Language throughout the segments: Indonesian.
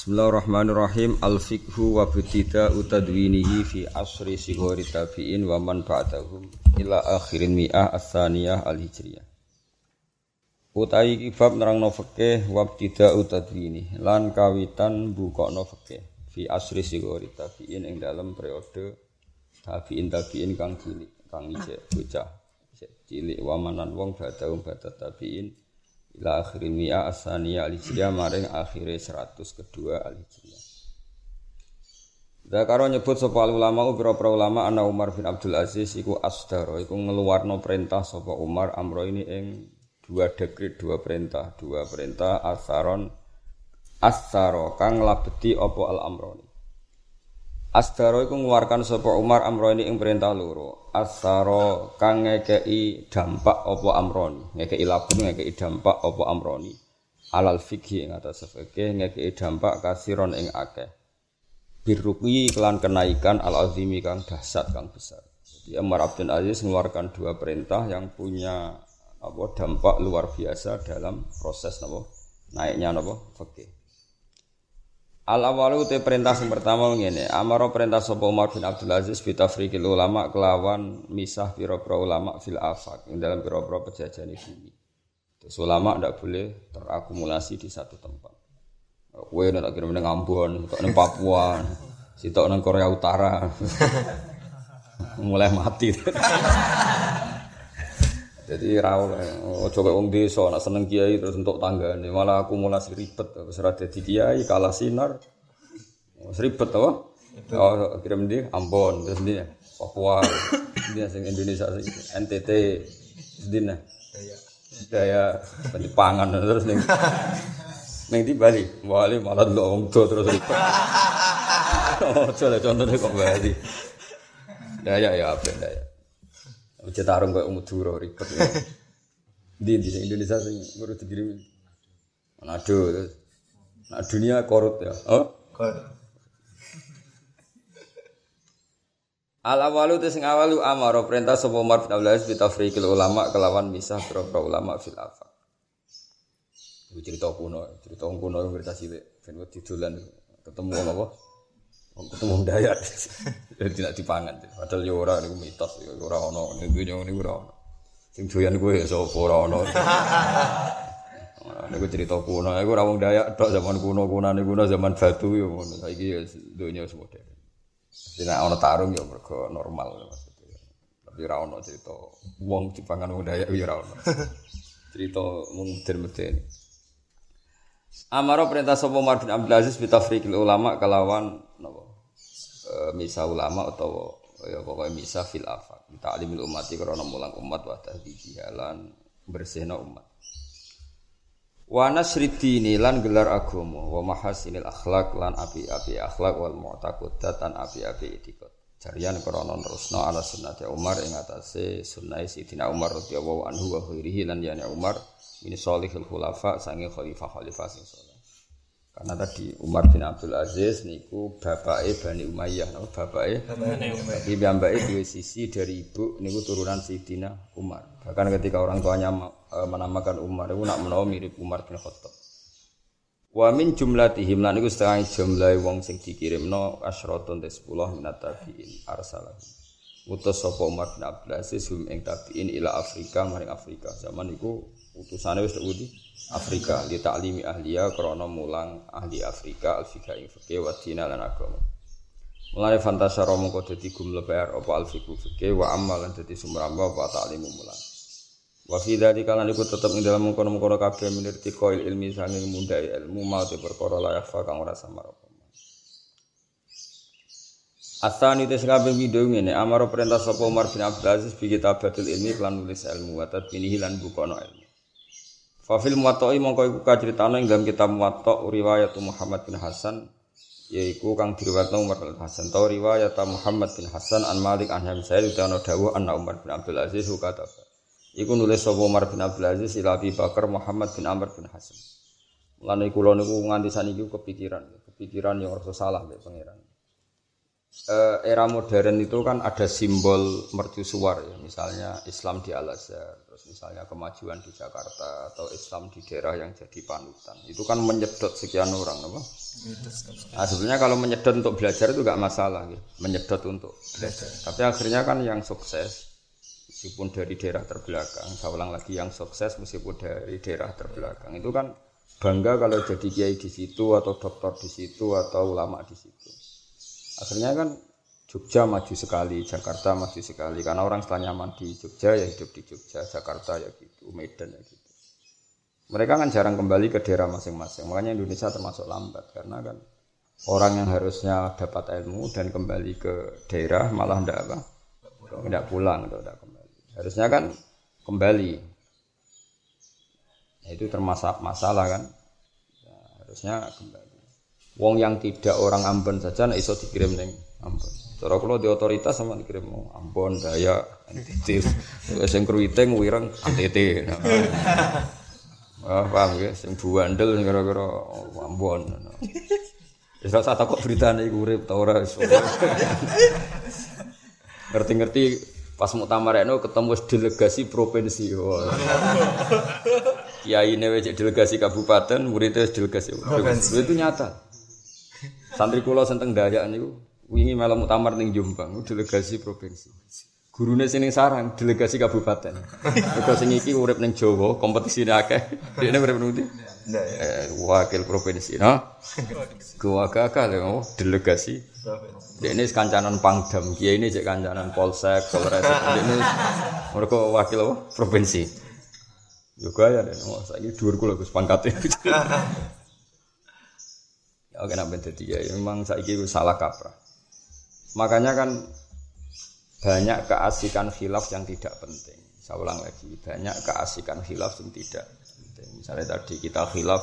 Bismillahirrahmanirrahim. Al-fiqhu wa butida utadwinihi fi asri sigori tabi'in wa man ba'dahum ila akhirin mi'ah as-saniyah al-hijriyah. Utai kibab nerangno fikih wa butida utadwini lan kawitan bukokno fikih fi asri sigori tabi'in ing dalam periode tabi'in tabi'in kang cilik kang isih bocah cilik wa manan wong ba'dahum ba'da tabi'in ila akhir mi'a asaniya al-hijriyah maring akhire 100 kedua al-hijriyah. Zakaro nyebut sapa ulama para ulama ana Umar bin Abdul Aziz iku asdaro iku ngeluarno perintah sapa Umar amro ini ing dua dekret dua perintah dua perintah asaron asaro kang labeti apa al amroni Asdaro iku ngeluarkan Umar amroni ing perintah loro. Asdaro kang ngekei dampak apa amroni, ngekei labun ngekei dampak apa amroni. Alal fikhi ing atas fikih ngekei dampak kasiron ing akeh. Birruqi kelan kenaikan al azimi kang dahsyat kang besar. Jadi Umar Abdul Aziz mengeluarkan dua perintah yang punya apa dampak luar biasa dalam proses apa naiknya apa fikih. Al awalu te perintah sing pertama ngene, amaro perintah sapa Umar bin Abdul Aziz bi tafriqil ulama kelawan misah pira-pira ulama fil afaq ing dalam pira-pira pejajahan bumi. Terus ulama ndak boleh terakumulasi di satu tempat. Kowe nek kirim ning Ambon, tok ning Papua, sitok ning Korea Utara. Mulai mati. Jadi rawol, ojo kayak wong desa, nak seneng kiai terus untuk tangga ini malah akumulasi ribet. Serah jadi kiai kalah sinar, ribet apa? Oh, kirim di Ambon, terus dia Papua, dia sing Indonesia sing? NTT, dia daya pangan terus nih. Neng di Bali, Bali malah dulu wong terus ribet. Oh, coba contohnya kok Bali. Daya ya apa daya. Aja tarung kayak Madura ribet. Di di Indonesia sing ngurus dikirim. Manado terus. Nah dunia korut ya. Oh? Korut. Al awalu te sing awalu amaro perintah sapa Umar bin Abdul Aziz bitafriqil ulama kelawan misah berapa ulama fil afaq. Iku cerita kuno, cerita kuno cerita cilik ben wedi dolan ketemu apa? Ketemu dayat. Jadi tidak dipangan. Padahal ya ora niku mitos, ya ora ono ning dunya niku ora ono. Sing doyan kuwi ya sapa ora ono. Niku cerita kuno, iku ora wong Dayak tok zaman kuno, kunane kuno zaman batu ya ngono. Saiki ya dunya wis modern. Dina ono tarung ya mergo normal maksudnya. Tapi ora ono cerita wong dipangan wong Dayak ya ora ono. Cerita wong modern-modern. Amaro perintah sapa Umar bin Abdul Aziz bitafriqil ulama kalawan napa e, misa ulama atau ya pokoknya misa fil afaq. Ta'limil ummati karena mulang umat wa tahdihi lan bersihna umat. Wa nasridini lan gelar agama wa mahasinil akhlak lan api-api akhlak wal mu'taqidat lan api-api etikot jarian krana terusno ala sunnati Umar ing atase sunnah Sidina Umar radhiyallahu anhu wa khairihi lan yani Umar ini solihul khulafa sange khalifah khalifah sing soleh karena tadi Umar bin Abdul Aziz niku bapake Bani Umayyah napa? Bapake? Bani Umayyah. Iki mbake dua sisi dari ibu niku turunan Sayyidina Umar. Bahkan ketika orang tuanya menamakan Umar itu nak menawa mirip Umar bin Khattab. Wa min jumlatihim lan niku setengah jumlah wong sing dikirimno asyratun te 10 minat tabiin arsalah. Utus sapa Umar bin Abdul Aziz hum ing tabiin ila Afrika maring Afrika. Zaman niku utusane wis wedi Afrika li ta'limi ahliya krana mulang ahli Afrika al fikih ing fikih wa dina lan agama. Mulane fantasara mongko dadi gumlebar apa al fikih wa amal lan dadi sumramba apa ta'limu mulang. Wa fi dzalika lan iku tetep ing dalam mengkono-mengkono kabeh minirti qail ilmi sanging mundhai ilmu mau te perkara layak fa kang ora samar apa. Asani tes kabeh video ngene amaro perintah sapa Umar bin Abdul Aziz bi ilmi lan nulis ilmu wa tadbinihi lan bukono ilmu. Fafil muwattoi mongko iku kaceritane ing dalam kitab muwatta riwayat Muhammad bin Hasan yaiku kang diriwayatno Umar bin Hasan tau riwayat Muhammad bin Hasan an Malik an Hamzah utana dawuh anna Umar bin Abdul Aziz kata Iku nulis sapa Umar bin Abdul Aziz ila Abi Bakar Muhammad bin Amr bin Hasan. Mulane kula niku nganti saniki kepikiran, kepikiran yang rasa salah mbek pangeran. eh, era modern itu kan ada simbol mercusuar ya, misalnya Islam di Al Azhar, terus misalnya kemajuan di Jakarta atau Islam di daerah yang jadi panutan. Itu kan menyedot sekian orang, apa? Nah, sebenarnya kalau menyedot untuk belajar itu gak masalah, gitu. menyedot untuk belajar. Tapi akhirnya kan yang sukses, meskipun dari daerah terbelakang, saya ulang lagi yang sukses meskipun dari daerah terbelakang, itu kan bangga kalau jadi kiai di situ atau dokter di situ atau ulama di situ. Akhirnya kan Jogja maju sekali, Jakarta maju sekali karena orang setelah nyaman di Jogja ya hidup di Jogja, Jakarta ya gitu, Medan ya gitu. Mereka kan jarang kembali ke daerah masing-masing. Makanya Indonesia termasuk lambat karena kan orang yang harusnya dapat ilmu dan kembali ke daerah malah ndak apa? Ndak pulang, ndak kembali. Harusnya kan kembali. Nah, itu termasuk masalah kan. Ya, harusnya kembali. Wong yang tidak orang Ambon saja nek iso dikirim ning Ambon. Cara kula di otoritas sama dikirim oh, Ambon, Daya, NTT. Sing kruwiting wireng NTT. Wah, paham ya, sing buandel kira-kira Ambon. Wis ora takut beritane iku urip ta ora Ngerti-ngerti pas muktamar eno ketemu delegasi provinsi. Kiai ini delegasi kabupaten, muridnya delegasi provinsi. Itu nyata. Santri kula senteng Dayak niku wingi malam muktamar ning Jombang, delegasi provinsi. Gurune sini sarang, delegasi kabupaten. Mergo sing iki urip ning Jawa, kompetisine akeh. Dene urip ning Eh, wakil provinsi, no? Gua kakak lho, delegasi. Ini kancanan Pangdam, kiai ini cek kancanan Polsek, Polres. Ini mereka wakil apa? Provinsi. Juga ya, saya ini dua kula Gus pangkatnya. Oke, nak jadi ya, memang saya itu salah kaprah. Makanya kan banyak keasikan khilaf yang tidak penting. Saya ulang lagi, banyak keasikan khilaf yang tidak penting. Misalnya tadi kita khilaf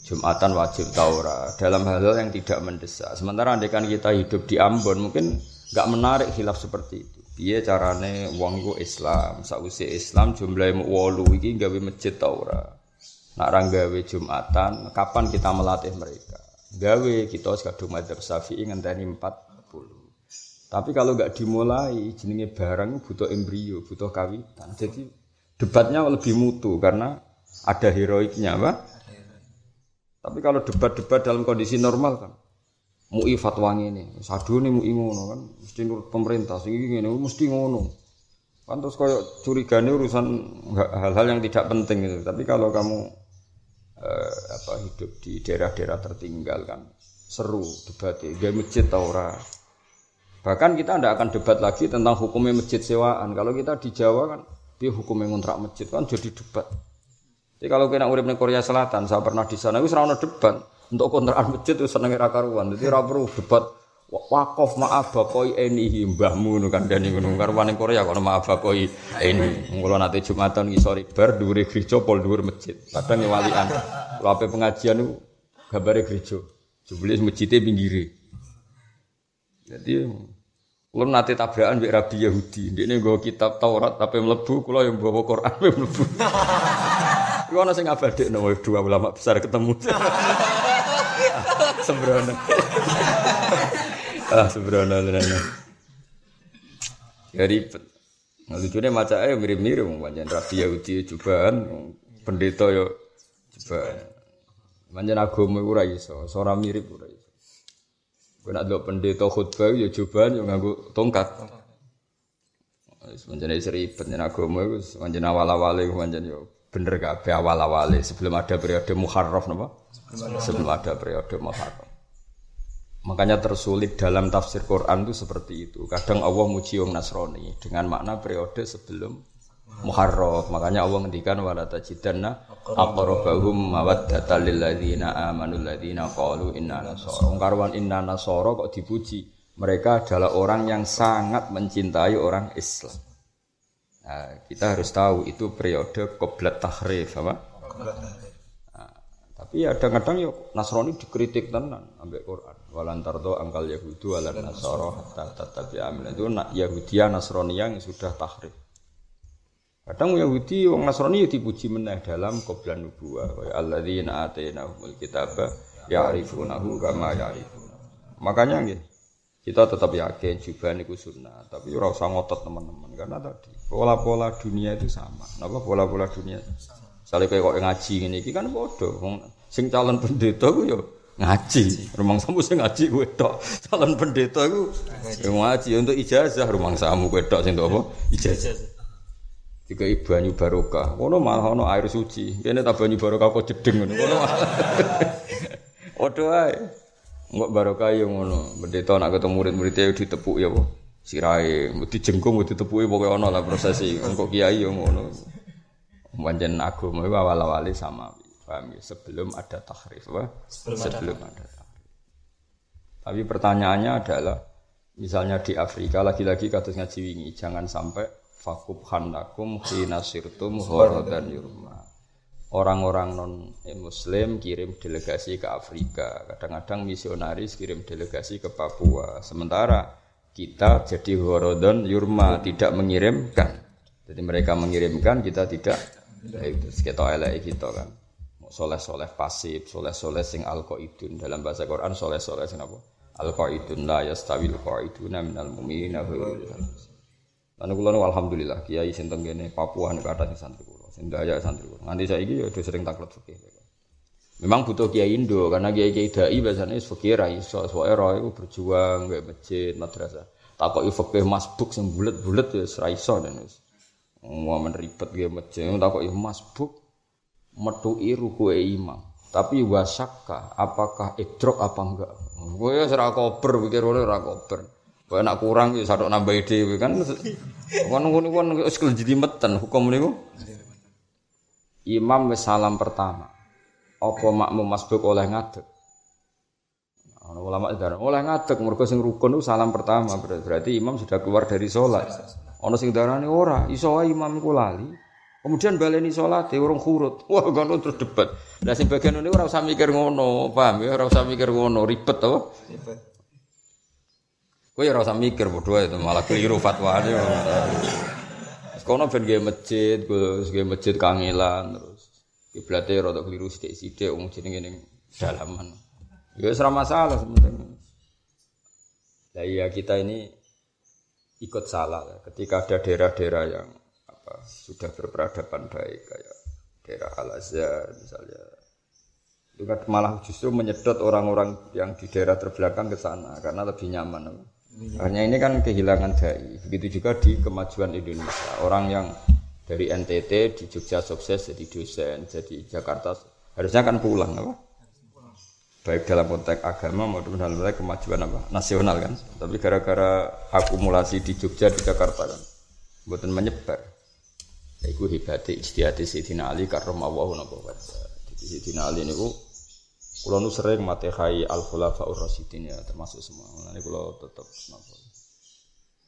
Jumatan wajib Taurah dalam hal-hal yang tidak mendesak. Sementara kan kita hidup di Ambon mungkin nggak menarik khilaf seperti itu. Iya carane wong iku Islam, sausi Islam jumlahnya wolu iki gawe masjid Taurah. Nak ranggawe Jumatan, kapan kita melatih mereka? gawe kita sekadung madzhab Syafi'i ngenteni 40. Tapi kalau nggak dimulai jenenge barang butuh embrio, butuh kawitan. Jadi debatnya lebih mutu karena ada heroiknya, Pak. Tapi kalau debat-debat dalam kondisi normal kan MUI fatwa ini, sadu nih MUI ngono kan, mesti nurut pemerintah, sing ini mesti ngono. Kan terus koyo curigane urusan hal-hal yang tidak penting itu. Tapi kalau kamu eh, apa hidup di daerah-daerah tertinggal kan seru debatnya gak masjid tau bahkan kita tidak akan debat lagi tentang hukumnya masjid sewaan. Kalau kita di Jawa kan dia hukumnya ngontrak masjid kan jadi debat. Jadi kalau kena urip di Korea Selatan saya pernah di sana itu serana debat. Untuk kontrakan masjid itu seneng rakaruan jadi perlu debat. Wakof maaf bakoi ini mbahmu nu kan dani karuan Korea kok maaf bakoi ini kula nate Jumatan ngisori bar dhuwure gereja pol dhuwur masjid. Kadang walian kula ape pengajian niku? Gambare gereja. Jebule masjidnya pinggire. Jadi kula nate tabrakan mbek Rabi Yahudi ndekne nggo kitab Taurat tapi mlebu kula yang bawa Quran mlebu Iku ana sing ngabadekno dua ulama besar ketemu. Sembrono. ah subhanallah. Ya ribet. Nah, lucunya mirip-mirip pancen Rabi Yahudi cobaan pendeta yo coba. Pancen agama ora iso, ora mirip ora iso. Kowe nek pendeta khutbah yo cobaan yo nganggo tongkat. Wis pancen ribet nek agama iku pancen awal-awale pancen yo bener kabeh awal-awale sebelum ada periode Muharram napa? Sebelum ada periode Muharram. Makanya tersulit dalam tafsir Quran itu seperti itu. Kadang Allah muji wong Nasrani dengan makna periode sebelum Muharram. Makanya Allah ngendikan wala tajidanna aqrabahum mawaddatan lil ladzina amanu ladzina qalu inna nasara. Karwan inna nasara kok dipuji. Mereka adalah orang yang sangat mencintai orang Islam. Nah, kita harus tahu itu periode qoblat tahrif apa? Nah, tapi ya kadang-kadang yuk Nasrani dikritik tenan ambek Quran walantar do angkal Yahudu walan Nasoro hatta tetapi amin itu nak Yahudia Nasrani yang sudah tahrif. Kadang Yahudi wong Nasrani ya dipuji meneh dalam qoblan nubuwah wa alladzina atainahumul kitaba ya'rifunahu kama ya'rifun. Makanya nggih kita tetap yakin juga niku sunnah, tapi ora usah ngotot teman-teman karena tadi pola-pola dunia itu sama. Napa pola-pola dunia? Misalnya kayak kok ngaji ini, kan bodoh. Sing calon pendeta ku yo ngaji. Rumang samu sing ngaji kowe tok. Calon pendeta ku ngaji untuk ijazah rumang samu kowe tok sing apa? Ijazah. Tiga banyu barokah. Kono malah ono air suci. Kene tak banyu barokah kok jedeng ngono. Kono. Waduh ae. Enggak barokah yo ngono. Pendeta nak ketemu murid-muridnya ditepuk ya apa? Sirahe, mesti jengkung mesti ditepuki pokoke ono lah prosesi. Engko kiai yo ngono. Pancen agama iku awal-awale sama. Paham ya? Sebelum ada tahrif apa? Sebelum, Sebelum ada. ada tahrif. Tapi pertanyaannya adalah misalnya di Afrika lagi-lagi kados ngaji wingi jangan sampai fakub hanakum hina sirtum horodan yurma. Orang-orang non muslim kirim delegasi ke Afrika. Kadang-kadang misionaris kirim delegasi ke Papua. Sementara kita jadi horodon yurma tidak mengirimkan. Jadi mereka mengirimkan kita tidak. Itu kita elek kita kan. Soleh soleh pasif soleh soleh sing alqaidun. Dalam bahasa Quran soleh soleh sing apa? Alqaidun la yastawil qaiduna minal mu'minina Lalu kulo alhamdulillah kiai sing tenggene Papua nek kata sing santri kulo, sing daya santri kulo. Nganti saiki ya udah sering takluk fikih. Memang butuh kiai Indo karena kiai kiai dai biasanya fikih ra iso, soalnya roh berjuang gak masjid, madrasah. Takok fikih masbuk sing bulet-bulet ya ra iso dan wis. Mau ribet gak masjid, takok masbuk metuki ruku imam. Tapi wasakka apakah idrok apa enggak? Gue ya ora kober pikir ora kober. Kau nak kurang ya sadok nambah ide kan. Kan ngono kan wis meten hukum niku. Imam wis salam pertama. Apa makmum masbuk oleh ngadeg? Ana ulama darah oleh ngadeg mergo sing rukun itu salam pertama berarti imam sudah keluar dari sholat. Ana sing darani ora, iso wae imam iku lali. Kemudian baleni sholat, urung khurut. Wah, kan terus debat. Lah sing bagian ini ora usah mikir ngono, paham ya? Ora usah mikir ngono, ribet to. Ribet. Kowe ya ora usah mikir bodoh itu malah keliru fatwane. Kono ben gawe masjid, gawe masjid kangelan terus kiblate rada keliru sithik-sithik wong jenenge ning dalaman. Ya wis masalah sebenarnya. Lah iya kita ini ikut salah ya. ketika ada daerah-daerah yang apa sudah berperadaban baik kayak daerah Al Azhar misalnya itu kan malah justru menyedot orang-orang yang di daerah terbelakang ke sana karena lebih nyaman. Hanya ini kan kehilangan dai. Begitu juga di kemajuan Indonesia. Orang yang dari NTT di Jogja sukses jadi dosen, jadi Jakarta harusnya kan pulang apa? Baik dalam konteks agama maupun dalam konteks kemajuan apa? Nasional kan. Tapi gara-gara akumulasi di Jogja di Jakarta kan, buatan menyebar. Iku hebatnya istihati Sayyidina Ali karromawahu nabawa. Jadi Sayyidina Ali ini Kulo nu sering matehai al khulafaur ya termasuk semua. Mulane kulo tetep napa.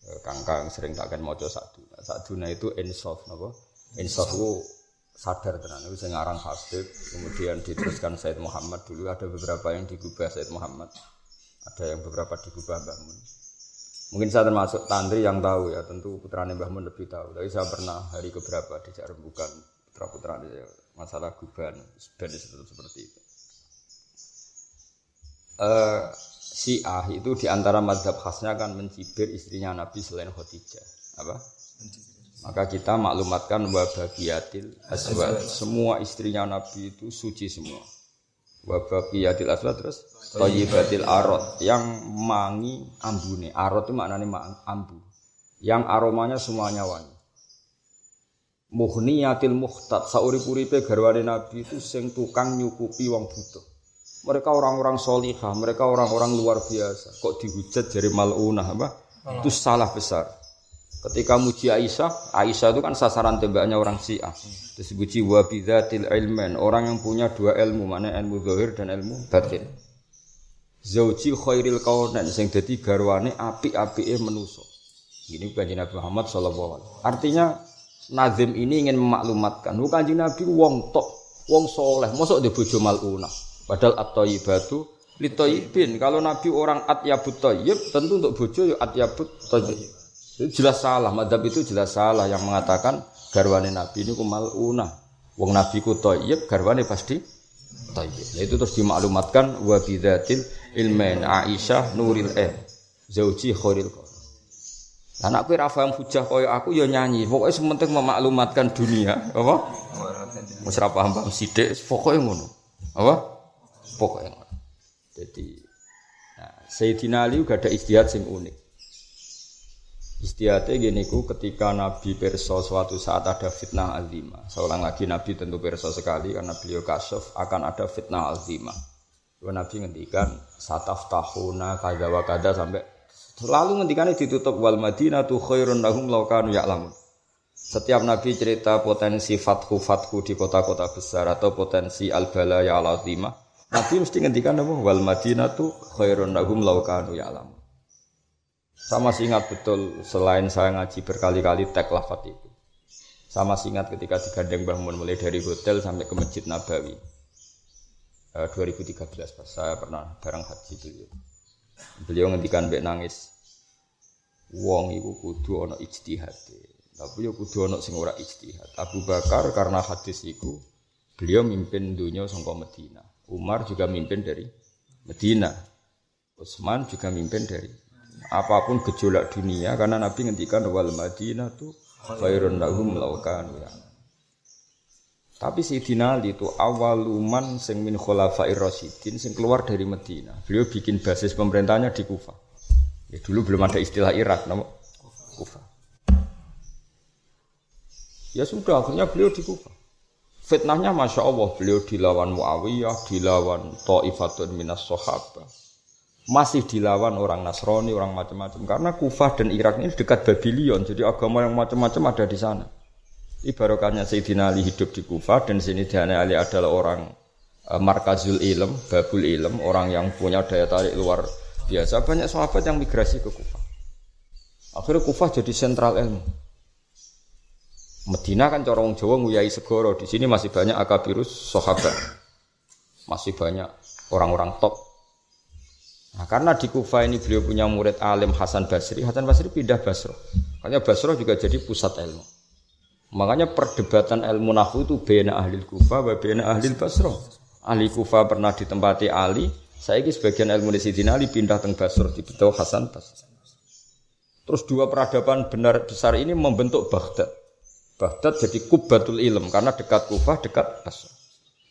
Eh, kangkang sering takkan maca satu. Nah itu insaf napa? Insaf ku sadar tenan itu aran Habib, kemudian diteruskan Said Muhammad dulu ada beberapa yang digubah Said Muhammad. Ada yang beberapa digubah Mbah Mun. Mungkin saya termasuk tantri yang tahu ya, tentu putrane Mbah Mun lebih tahu. Tapi saya pernah hari keberapa di bukan putra-putra masalah guban, sebenarnya seperti itu uh, Syiah itu di antara madhab khasnya kan mencibir istrinya Nabi selain Khadijah. Apa? Maka kita maklumatkan wabagiyatil aswad. Semua istrinya Nabi itu suci semua. Wabagiyatil aswad terus Toyibatil arot yang mangi ambune. Arot itu maknanya ambu. Yang aromanya semuanya wangi. Muhniyatil muhtad saurip-uripe garwane Nabi itu sing tukang nyukupi wong butuh. Mereka orang-orang solihah, mereka orang-orang luar biasa. Kok dihujat dari malunah apa? Itu salah besar. Ketika muji Aisyah, Aisyah itu kan sasaran tembaknya orang Syiah. Terus dipuji wa bidzatil ilmen, orang yang punya dua ilmu, mana ilmu zahir dan ilmu batin. Zauji khairil kaunan sing dadi garwane apik-apike menuso. Ini bukan Nabi Muhammad sallallahu alaihi Artinya Nazim ini ingin memaklumatkan, bukan Nabi wong tok, wong soleh, mosok di bojo malunah. Padahal at-thayyibatu litoyibin. Kalau Nabi orang atyabut thayyib, tentu untuk bojo ya atyabut thayyib. Itu jelas salah, madhab itu jelas salah yang mengatakan garwane Nabi ini ku malunah. Wong Nabi ku thayyib, garwane pasti thayyib. Nah, itu terus dimaklumatkan wa bidzatil ilmain Aisyah nuril eh. zauji khairil qara. Anak kowe ra paham hujah kaya aku ya nyanyi. Pokoke sementing memaklumatkan dunia, apa? Wis ra paham paham sithik, pokoke ngono. Apa? Pokoke ngono. Jadi nah, Sayyidina Ali juga ada istihad sing unik. Istihadnya gini ku ketika Nabi perso suatu saat ada fitnah azimah. Seorang lagi Nabi tentu perso sekali karena beliau kasyaf akan ada fitnah azimah. Nabi ngendikan sataf tahuna kada wa kada sampai selalu ngendikan ditutup wal madinah tu khairun lahum laukanu ya'lamun. Setiap Nabi cerita potensi fathu fathu di kota-kota besar atau potensi al balaya al azimah, Nabi mesti ngendikan apa wal madinah tu khairun lahum laukanu ya'lamun. Sama masih ingat betul selain saya ngaji berkali-kali tek lafat itu. Sama masih ingat ketika digandeng bangun mulai dari hotel sampai ke Masjid Nabawi. E, 2013 pas saya pernah bareng haji beliau. Beliau ngendikan mbek nangis. Wong iku kudu ana ijtihad. Tapi yo kudu ana sing ora ijtihad. Abu Bakar karena hadis iku beliau mimpin dunia sangka Medina. Umar juga mimpin dari Medina. Utsman juga mimpin dari apa pun gejolak dunia karena Nabi ngendikan wal Madinah tu khairun lahum laukan ya. Tapi Sayyidina Ali itu awaluman sing min khulafair rasyidin sing keluar dari Medina. Beliau bikin basis pemerintahnya di Kufah. Ya dulu belum ada istilah Irak, nama Kufah. Ya sudah, akhirnya beliau di Kufah. Fitnahnya Masya Allah, beliau dilawan Muawiyah, dilawan Ta'ifatun minas Sohabah masih dilawan orang Nasrani, orang macam-macam. Karena Kufah dan Irak ini dekat Babylon, jadi agama yang macam-macam ada di sana. Ibaratnya Sayyidina Ali hidup di Kufah dan sini Sayyidina Ali adalah orang uh, markazul ilm, babul ilm, orang yang punya daya tarik luar biasa. Banyak sahabat yang migrasi ke Kufah. Akhirnya Kufah jadi sentral ilmu. Medina kan corong Jawa nguyai segoro. Di sini masih banyak akabirus sahabat. Masih banyak orang-orang top Nah, karena di Kufa ini beliau punya murid alim Hasan Basri, Hasan Basri pindah Basro. Makanya Basro juga jadi pusat ilmu. Makanya perdebatan ilmu nahu itu bena ahli Kufa, bena ahli Basro. Ahli Kufa pernah ditempati Ali, saya ini sebagian ilmu di Sidin Ali pindah ke Basro, di Hasan Basri. Terus dua peradaban benar besar ini membentuk Baghdad. Baghdad jadi kubatul ilm karena dekat Kufah, dekat Basro.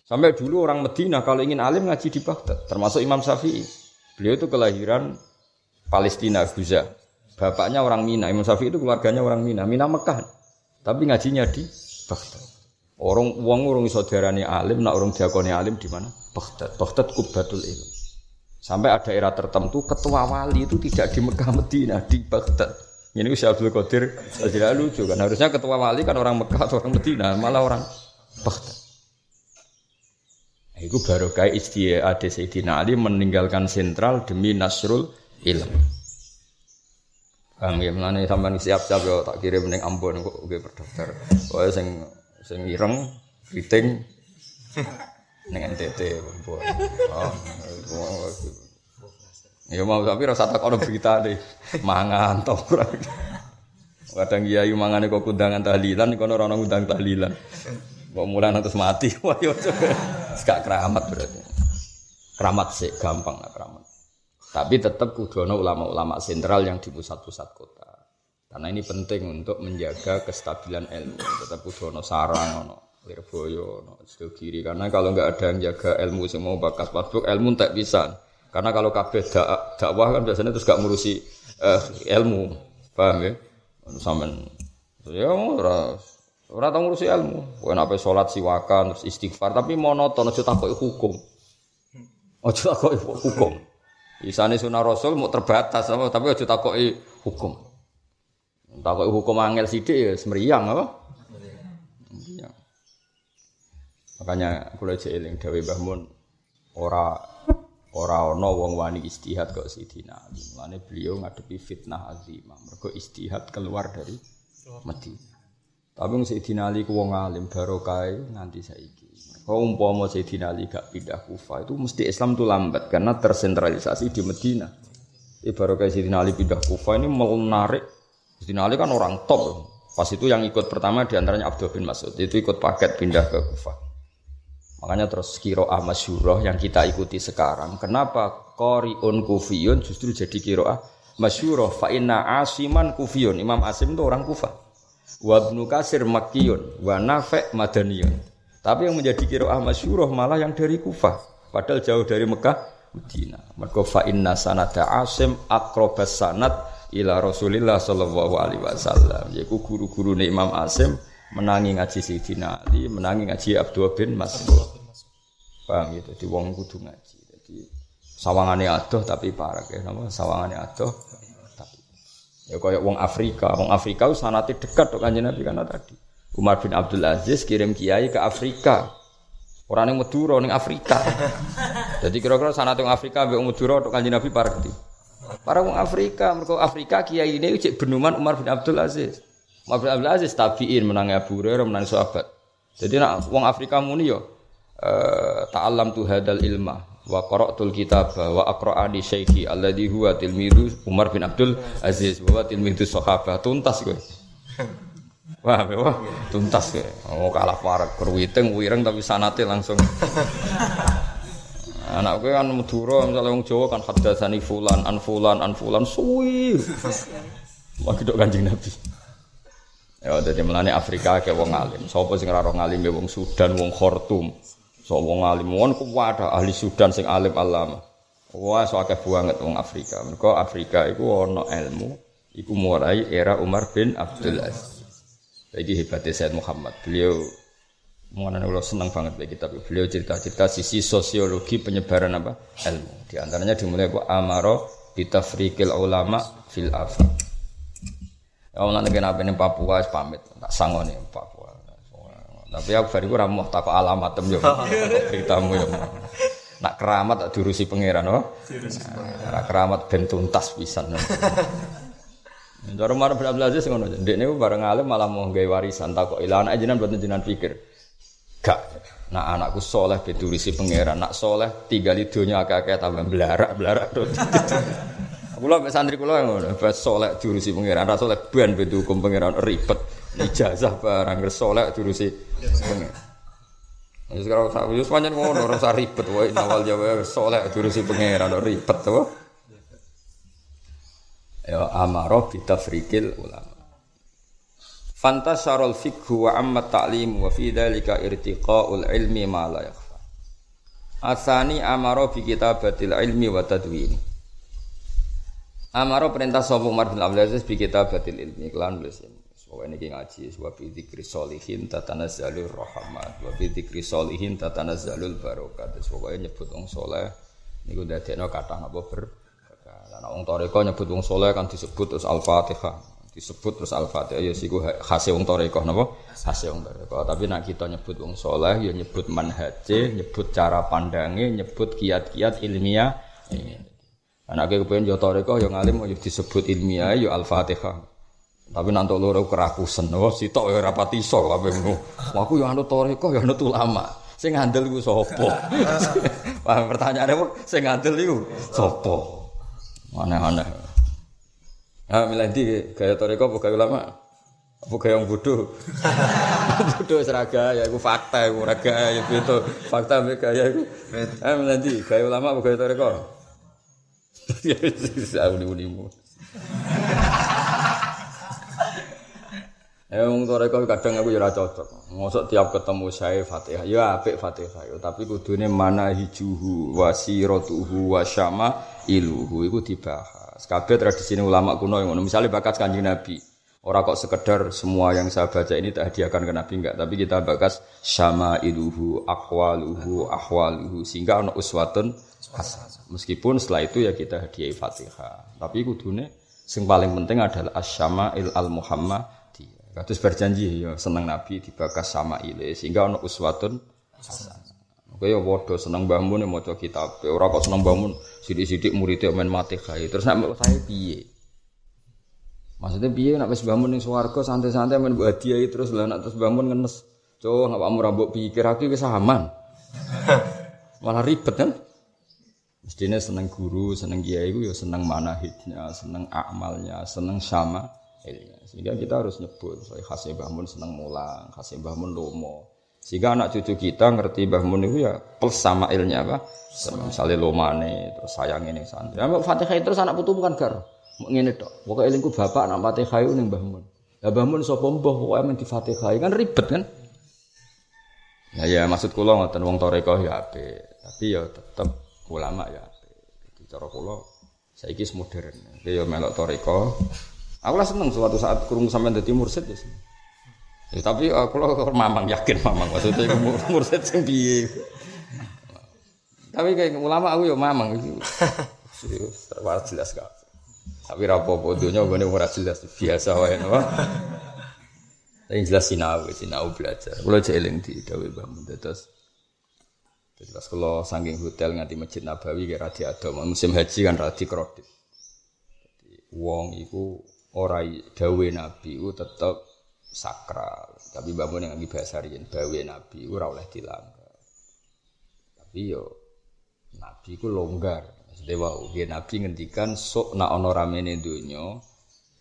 Sampai dulu orang Medina kalau ingin alim ngaji di Baghdad, termasuk Imam Syafi'i. Beliau itu kelahiran Palestina, Guza. Bapaknya orang Mina. Imam Syafi'i itu keluarganya orang Mina. Mina Mekah. Tapi ngajinya di Baghdad. Orang uang orang saudaranya alim, nak orang diakoni alim di mana? Baghdad. Baghdad kubatul ilm. Sampai ada era tertentu ketua wali itu tidak di Mekah Medina, di Baghdad. Ini Syekh Abdul Qadir tidak lucu kan. Harusnya ketua wali kan orang Mekah atau orang Medina, malah orang Baghdad. Iku baru kayak istilah ada Sayyidina Ali meninggalkan sentral demi nasrul ilm. Paham ya, melane siap-siap ya tak kirim ning Ambon kok gue berdaftar. Wae sing sing ireng, kriting ning NTT Oh. Ya mau tapi rasa tak ono berita deh. Mangan to Kadang kiai mangane kok kundangan tahlilan kono ora ono undang tahlilan. Kok mulai terus mati, wah yo gak keramat berarti. Keramat sih gampang lah keramat. Tapi tetap kudono ulama-ulama sentral yang di pusat-pusat kota. Karena ini penting untuk menjaga kestabilan ilmu. Tetap kudono sarang, ono Lirboyo, kiri. Karena kalau nggak ada yang jaga ilmu semua bakat masuk ilmu tak bisa. Karena kalau kabeh dak dakwah kan biasanya terus gak ngurusi uh, ilmu, paham ya? Sampai ya ora Ora tau ngurusi ilmu. Kowe nek salat siwakan terus istighfar tapi monoton aja takoki hukum. Aja takoki hukum. Isane sunah Rasul mau terbatas apa tapi aja takoki hukum. Takoki hukum angel sithik ya apa? Makanya kula jek eling dawuh Mbah Mun ora ora ana wong wani istihad kok Sidina Ali. Mulane beliau ngadepi fitnah azimah. Mergo istihad keluar dari Madinah. Tapi wong Sayyidina Ali ku wong alim barokah nganti saiki. Kalau umpama Sayyidina Ali gak pindah Kufah itu mesti Islam itu lambat karena tersentralisasi di Medina. Ibarat Sayyidina Ali pindah Kufah ini menarik. Sayyidina Ali kan orang top. Pas itu yang ikut pertama di antaranya Abdul bin Mas'ud. Itu ikut paket pindah ke Kufah. Makanya terus kiroah masyuroh yang kita ikuti sekarang. Kenapa Qori'un Kufiyun justru jadi kiroah masyhur fa inna asiman kufiyun Imam Asim itu orang Kufah wa ibnu Kasir makkiyun wa Nafi' madaniyun. Tapi yang menjadi kiroah masyhur malah yang dari Kufah padahal jauh dari Mekah Medina mergo fa inna sanada Asim aqrabas sanad ila Rasulillah sallallahu alaihi wasallam yaiku guru-guru Imam Asim menangi ngaji Sayyidina Ali menangi ngaji Abdul bin Mas'ud. Paham gitu di wong kudu ngaji. Jadi sawangane adoh tapi parah ya. Nama sawangane adoh tapi ya kayak wong Afrika. Wong Afrika sanate dekat kok kanjeng Nabi karena tadi. Umar bin Abdul Aziz kirim kiai ke Afrika. Orang yang Madura ning Afrika. Jadi kira-kira sanate wong Afrika wong Madura tok kanjeng Nabi parah para wong Afrika. Mereka Afrika kiai ini cek benuman Umar bin Abdul Aziz Umar bin Abdul Aziz tabiin menangi Abu Hurairah menangi sahabat jadi nak wong Afrika muni yo uh, ta'allam tu hadal ilma wa qara'tul kitab wa aqra'ani syekhi alladhi huwa tilmidu Umar bin Abdul Aziz wa tilmidu sahabah tuntas kowe Wah, wah, tuntas kowe. Oh, kalah parek kerwiting wireng tapi sanate langsung. Anak gue kan Madura misalnya wong Jawa kan hadatsani fulan an fulan an fulan suwi. Lagi dok Kanjeng Nabi. Ya dadi melane Afrika ke wong alim. Sapa sing ora ngalim wong Sudan, wong Khartoum. So wong alim wong kuwada ahli Sudan sing alim alama. Wah, so akeh banget wong Afrika. Mergo Afrika iku ana ilmu iku mulai era Umar bin Abdul Aziz. Jadi hebatnya Said Muhammad. Beliau mengenai Allah senang banget bagi kitab. Beliau cerita-cerita sisi sosiologi penyebaran apa ilmu. Di antaranya dimulai ku amaro bitafrikil ulama fil afaq. Ya Allah negara apa ini Papua pamit, tak sangoni Papua. Tapi aku bariku moh takok alamat tem yo. Beritamu yo. Nak keramat tak diurusi pangeran oh. Nak keramat ben tuntas pisan. Cara marah bin Abdul Aziz ngono. Ndek niku bareng alim malah mau gawe warisan takok ila anak jenengan buat jenengan pikir. Gak. Nak anakku soleh diurusi pangeran. Nak soleh tinggal di dunia akeh-akeh tambah belarak-belarak. Kula santri kula ngono, bas soleh diurusi pangeran, ra soleh ben ben hukum pangeran ribet. Ijazah barang soleh diurusi pangeran. Wis karo sak wis pancen ngono ora usah ribet wae awal jawa soleh diurusi pangeran ribet to. Ya amaro bitafrikil ulama. Fantasarul fikhu wa amma ta'lim wa fi dzalika irtiqaul ilmi ma la yakhfa. Asani amaro bi kitabatil ilmi wa tadwini. Amaro perintah sapa Umar bin Abdul Aziz bi kitabatil ilmi kelan nulis ini. Niki ngaji wa bi dzikri sholihin tatanazzalur rahmat wa bi dzikri sholihin tatanazzalul barakat. Pokoke nyebut wong saleh niku dadekno kathah apa ber Lah wong toreko nyebut wong saleh kan disebut terus Al-Fatihah. Disebut terus Al-Fatihah ya siku khase wong toreko napa? Khase wong toreko. Tapi nek kita nyebut wong saleh ya nyebut manhaje, nyebut cara pandange, nyebut kiat-kiat ilmiah. Ini. Anake kepengen yo toreko yo ngalim yo disebut ilmiah yo Al-Fatihah. Tapi nanti loro kerakusan, oh si tok ya rapati iso apa ngono. Aku yo anut toreko yo anut ulama. Sing ngandel iku sapa? Wah, pertanyaane apa? Sing ngandel iku sapa? Aneh-aneh. Ah, milih ndi gaya toreko apa gaya ulama? Apa gaya yang bodoh? bodoh seraga ya iku fakta iku ora gaya itu. Fakta gaya iku. Ah, milih ndi gaya ulama apa gaya toreko? Ya wis uni-unimu. Ya wong toreko kadang aku ya ora cocok. Mosok tiap ketemu saya Fatihah, ya apik Fatihah ya, tapi kudune mana hijuhu wasiratuhu wasyama iluhu iku dibahas. Kabeh tradisi ulama kuno yang ngono. Misale bakat Kanjeng Nabi. Orang kok sekedar semua yang saya baca ini tak hadiahkan ke Nabi enggak, tapi kita bakas sama iluhu, akwaluhu, ahwaluhu, sehingga ono uswatun hasan. Meskipun setelah itu ya kita hadiah Fatihah. Tapi kudune sing paling penting adalah asyama il al Muhammad. Kados berjanji ya seneng Nabi dibakas sama ile sehingga ono uswatun hasan. Oke ya bodoh seneng Mbah Mun maca kitab. Ora kok seneng Mbah Mun sithik-sithik muridé men mati gawe. Terus nek saya piye? Maksudnya piye nak wis bangun ning swarga santai-santai men mbok hadiahi terus lah nak terus bangun ngenes. Cuk, ngapa kamu rambut pikir aku wis aman. Malah ribet kan? Mestinya seneng guru, seneng kiai itu ya seneng manahidnya, seneng amalnya, seneng sama ilnya. Sehingga kita harus nyebut, soalnya khasnya bangun seneng mulang, khasnya bangun lomo. Sehingga anak cucu kita ngerti bangun itu ya plus sama ilnya apa? Misalnya lomane, terus sayang ini santri. Ya, Fatihah terus anak putu bukan gar. Ngene tok. Pokoke elingku bapak nak Fatihah ning Mbah Mun. Lah Mbah Mun sapa mbah pokoke di Fatihah kan ribet kan. Ya ya maksud kula ngoten wong toreko ya apik, tapi ya tetep ulama ya. Jadi cara kula saiki modern. Ya melok toreko. Aku lah seneng suatu saat kurung sampean dadi mursid ya. Ya, tapi aku lo mamang yakin mamang maksudnya mursid sing piye. Tapi kayak ulama aku ya mamang iki. Terus jelas gak. Tapi rapopo dunia gue ora jelas biasa wae no. Tapi jelas sinau, sinau belajar. Kalau jeeling di Dawe Mbah pas kalau saking hotel nganti masjid Nabawi kayak radi adom musim haji kan radi kredit. Jadi wong iku ora dawe Nabi itu tetap sakral. Tapi bangun yang lagi bahasa riyen bawe Nabi ora oleh dilanggar. Tapi yo Nabi ku longgar. Maksudnya wow, dia Nabi ngendikan sok nak ono ramene donya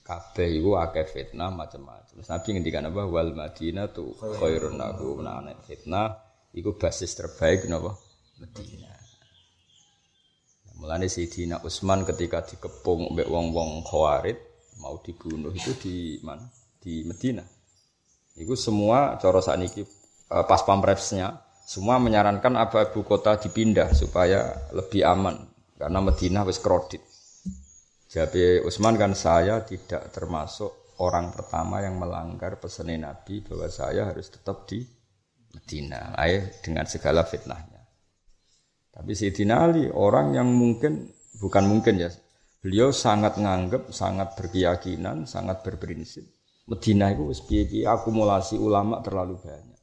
kabeh iku akeh fitnah macam-macam. Nabi ngendikan apa wal Madinah tu khairun lahu nah fitnah iku basis terbaik napa Madinah. Mulane Sayyidina Utsman ketika dikepung mbek wong-wong Khawarij mau dibunuh itu di mana? Di Madinah. Itu semua cara saat ini eh, pas pampresnya semua menyarankan apa ibu kota dipindah supaya lebih aman karena Madinah wis kredit. Jadi Utsman kan saya tidak termasuk orang pertama yang melanggar pesan Nabi bahwa saya harus tetap di Madinah, ayah dengan segala fitnahnya. Tapi Sayyidina Ali orang yang mungkin bukan mungkin ya, beliau sangat nganggep, sangat berkeyakinan, sangat berprinsip Medina itu piye akumulasi ulama terlalu banyak.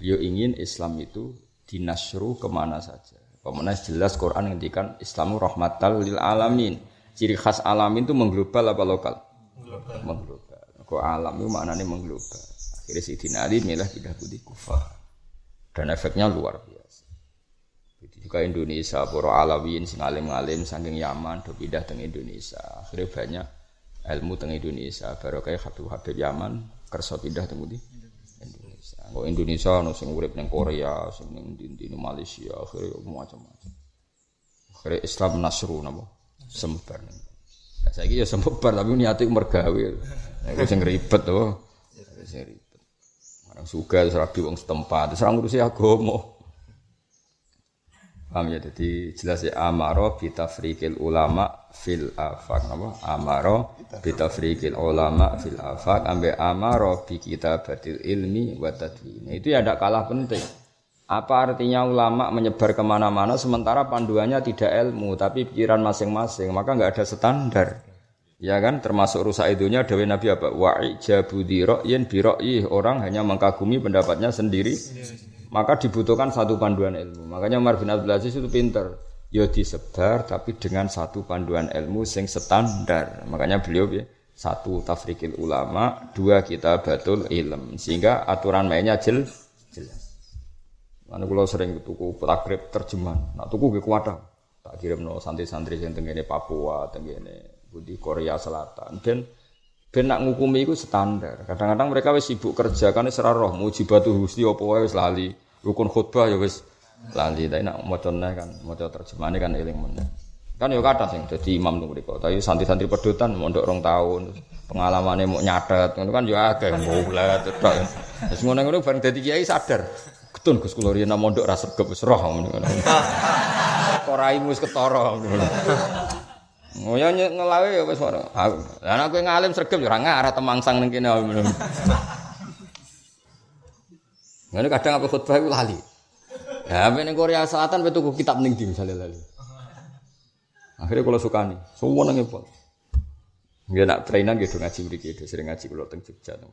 Beliau ingin Islam itu dinasru ke mana saja. Pemenang jelas Quran ngendikan Islamu rahmatal lil alamin. Ciri khas alamin itu mengglobal apa lokal? Mengglobal. Mengglobal. Kok alam itu maknanya mengglobal. Akhirnya si Ali milah pindah putih kufar. Dan efeknya luar biasa. Jadi juga Indonesia, para alawin, sing alim-alim, Yaman, do pindah Indonesia. Akhirnya banyak ilmu teng Indonesia. Baru kayak Habib Habib Yaman kerso pindah teng Indonesia. Kok Indonesia no sing urip neng Korea sing neng di, Malaysia akhirnya macam-macam. Akhirnya Islam nasru nabo semebar nih ya, saya ya semebar tapi niatnya mergawe. Aku sing ribet tuh sing ribet orang suka terus rabi wong setempat terus orang ngurusi agama Paham ya? Jadi jelas ya amaro bitafrikil ulama fil afak apa? Amaro bitafrikil ulama fil afak ambe amaro bi kitabatil ilmi wa tadwin. Itu ya tidak kalah penting. Apa artinya ulama menyebar ke mana-mana sementara panduannya tidak ilmu tapi pikiran masing-masing maka nggak ada standar. Ya kan termasuk rusak idunya Dewi Nabi apa? Wa'i jabudi ro'yin orang hanya mengkagumi pendapatnya sendiri maka dibutuhkan satu panduan ilmu. Makanya Umar bin Abdul Aziz itu pinter. Ya disebar tapi dengan satu panduan ilmu sing standar. Makanya beliau ya, satu tafrikil ulama, dua kita batul ilm. Sehingga aturan mainnya jel, jelas. Mana kalau sering tuku takrib terjemahan. Nah tuku gue kuat Tak kirim no santri-santri yang tenggine Papua, tenggine Budi Korea Selatan. Dan ben nak ngukumi itu standar. Kadang-kadang mereka wis sibuk kerja kan serah roh. Mujibatu husni apa wae wis lali. Rukun khutbah ya wis lali. Tapi nak macane kan maca terjemahane kan eling meneh. Kan ya kata sing dadi imam tuh mriko tapi santri-santri pedotan mondok rong tahun pengalamannya mau nyatet. Ngono kan ya akeh mulat tok. Wis ngono-ngono bareng dadi kiai sadar. Ketun Gus kula riyen mondok ra sregep wis roh. Ngono ora imu wis ketara ngono Oh ya ngelawe ya wis ora. Lah nek kowe ngalim sregep ya ora ngarah temangsang ning kene. Ngene kadang apa khutbah itu lali. Ya, apa ning Korea Selatan pe tuku kitab ning di misalnya lali. Akhirnya kalau suka nih, semua nang pol. Nggak nak trainan gitu ngaji mriki, gitu sering ngaji kalau teng Jogja teng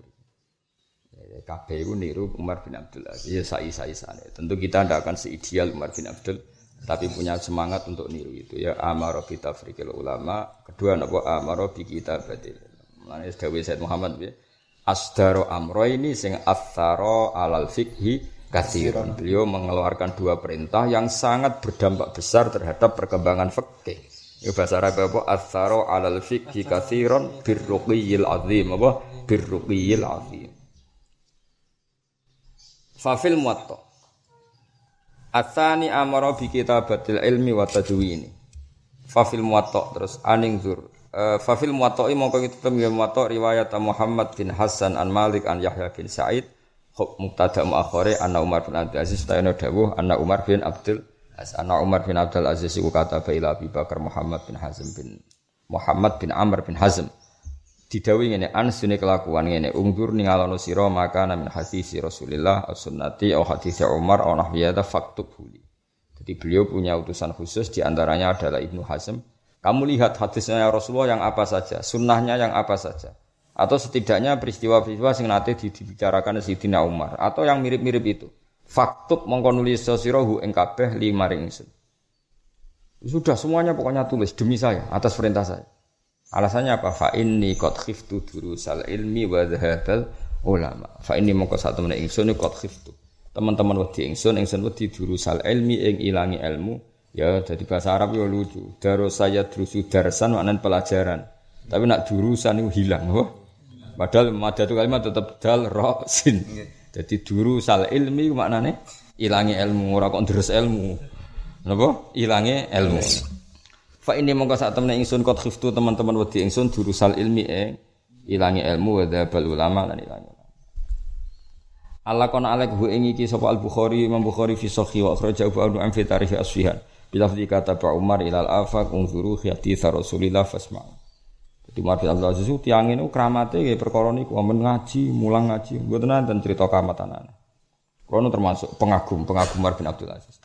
kabeh iku niru Umar bin Abdul Aziz. Ya sai-sai sana. Tentu kita tidak akan seideal Umar bin Abdul tapi punya semangat untuk niru itu ya amaro bi tafriqil ulama kedua napa amaro bi kitabatil Mulane dawuh Said Muhammad ya asdaro amro ini sing atharo alal fikhi kathiron. Beliau mengeluarkan dua perintah yang sangat berdampak besar terhadap perkembangan fikih. Itu bahasa Arab apa? Atharo alal fikhi kathiron birruqiyil azim. Apa? Birruqiyil azim. Fafil muwatta. Atsani amara bi kitabatil ilmi wa tadwini. Fafil muwatta terus aning zur Uh, Fafil muwattoi mongko itu ya muwatta riwayat Muhammad bin Hasan an Malik an Yahya bin Sa'id Huk muktada muakhore anna Umar bin Abdul Aziz ta'ala dawuh anna Umar bin Abdul Aziz anna Umar bin Abdul Aziz iku kata ila Abi Bakar Muhammad bin Hazm bin Muhammad bin Amr bin Hazm didawi ngene an sune kelakuan ngene ungdur ningalono sira maka min hadisi Rasulillah as-sunnati au hadisi Umar au nahwiyata faktub huli. Jadi beliau punya utusan khusus di antaranya adalah Ibnu Hazm kamu lihat hadisnya Rasulullah yang apa saja, sunnahnya yang apa saja. Atau setidaknya peristiwa-peristiwa sing nate dibicarakan Sayyidina Umar atau yang mirip-mirip itu. Faktub mongko nulis ing kabeh lima ingsun. Sudah semuanya pokoknya tulis demi saya atas perintah saya. Alasannya apa? Fa inni qad khiftu durusal ilmi wa dhahabal ulama. Fa inni mongko sak temene ingsun qad khiftu. Teman-teman wedi ingsun ingsun wedi durusal ilmi ing ilangi ilmu Ya, jadi bahasa Arab ya lucu. Daro saya drusu darsan maknanya pelajaran. Tapi nak jurusan itu hilang. Wah. Padahal itu kalimat tetap dal ro sin. Jadi durusal ilmi maknanya ilangi ilmu ora kok terus ilmu. Napa? Ilangi ilmu. Fa ini mongko sak temne ingsun kot khiftu teman-teman wedi ingsun durusal ilmi eh ilangi ilmu wa bal ulama lan ilangi. Allah kon alek hu ing iki sapa Al Bukhari Imam Bukhari fi sahih wa akhrajahu Abu Nu'aim fi tarikh Asfihan. Bila kata Pak Umar ilal afak unzuru hadits Rasulillah fasma. Jadi Umar bin Abdul Aziz tiang ini keramate nggih perkara niku amen ngaji, mulang ngaji, mboten nanten cerita kamatanan. Kulo termasuk pengagum, pengagum Umar bin Abdul Aziz.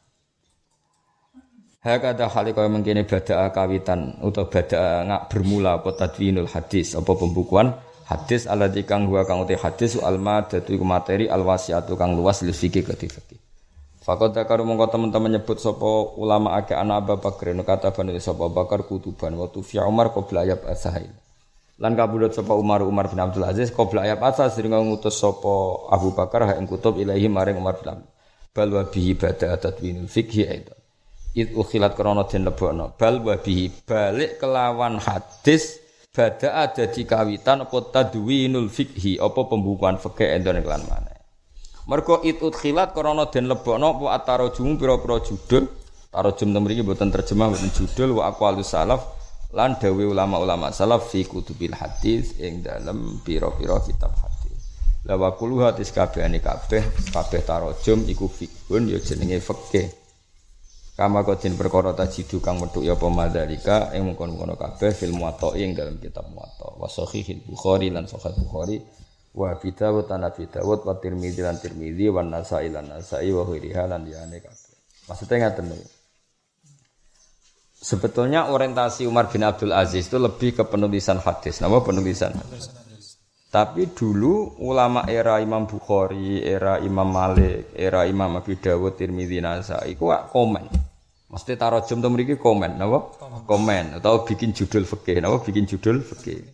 Hakada hal kaya mengkene bada kawitan utawa bada ngak bermula apa tadwinul hadis apa pembukuan hadis alladzi kang huwa kang uti hadis al madatu materi al wasiatu kang luas li fikih ke fikih. Fakot dakaru mongko teman-teman nyebut sopo ulama ake anak Abu Bakar kata bani sopo Bakar kutuban waktu fi Umar qabla ayab asahil. Lan kabudut sopo Umar Umar bin Abdul Aziz qabla ayab asah sering ngutus sopo Abu Bakar ha ing kutub ilahi maring Umar bin Abdul bal wa bihi bada tadwinul fikhi aida. It ukhilat krana den lebokno bal wa bihi balik kelawan hadis bada ada di kawitan apa tadwinul fikhi apa pembukuan fikih endon kelan mana. Mergo it khilat krana den lebokno apa atarajum pira-pira judul. Tarajum mriki mboten terjemah mboten judul wa aqwalus salaf lan dawe ulama-ulama salaf fi kutubil hadis ing dalem pira-pira kitab hadis. La wa kullu hadis kabehane kabeh kabeh tarajum iku fikhun ya jenenge fikih. Kama kodin perkara tajidu kang metu ya apa madalika ing mungkon-mungkon kabeh fil muwatta ing dalam kitab muwatta wa sahihil bukhari lan sahih bukhari wa Abi Dawud an Abi Dawud wa Tirmidzi lan Tirmidzi wa Nasa'i lan Nasa'i wa ghairiha lan liyane kabeh. Maksudnya ngaten lho. Sebetulnya orientasi Umar bin Abdul Aziz itu lebih ke penulisan hadis. Nama penulisan hadis. Tapi dulu ulama era Imam Bukhari, era Imam Malik, era Imam Abi Dawud, Tirmidzi, Nasa'i ku komen. Mesti taruh jam tuh mereka komen, napa? Komen atau bikin judul fikih, napa? Bikin judul fikih.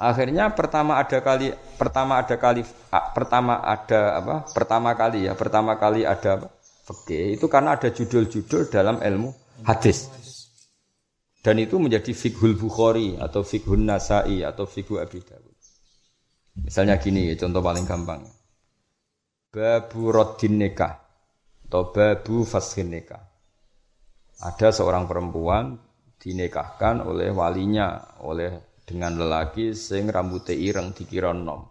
Akhirnya pertama ada kali pertama ada kali pertama ada apa? Pertama kali ya, pertama kali ada fikih itu karena ada judul-judul dalam ilmu hadis. Dan itu menjadi fikhul Bukhari atau fikhun Nasai atau fikhu Abi Dawud. Misalnya gini contoh paling gampang. Babu Roddin Nikah atau Babu Fashin Nikah. Ada seorang perempuan dinikahkan oleh walinya, oleh dengan lelaki sing rambutnya ireng dikira nom.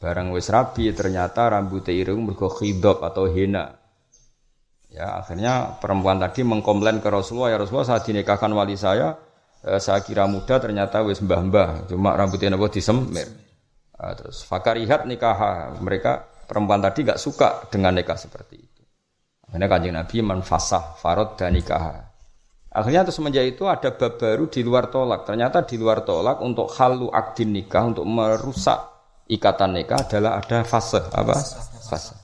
Barang wis rabi ternyata rambutnya ireng mergo khidab atau hina. Ya, akhirnya perempuan tadi mengkomplain ke Rasulullah, ya Rasulullah saat dinikahkan wali saya, eh, saya kira muda ternyata wis mbah-mbah, cuma rambutnya nabo disemir. Nah, terus fakarihat nikah mereka perempuan tadi gak suka dengan nikah seperti itu. Akhirnya kanjeng Nabi manfasah farod dan nikah. Akhirnya terus semenjak itu ada bab baru di luar tolak. Ternyata di luar tolak untuk halu akdin nikah untuk merusak ikatan nikah adalah ada fase apa? Fase.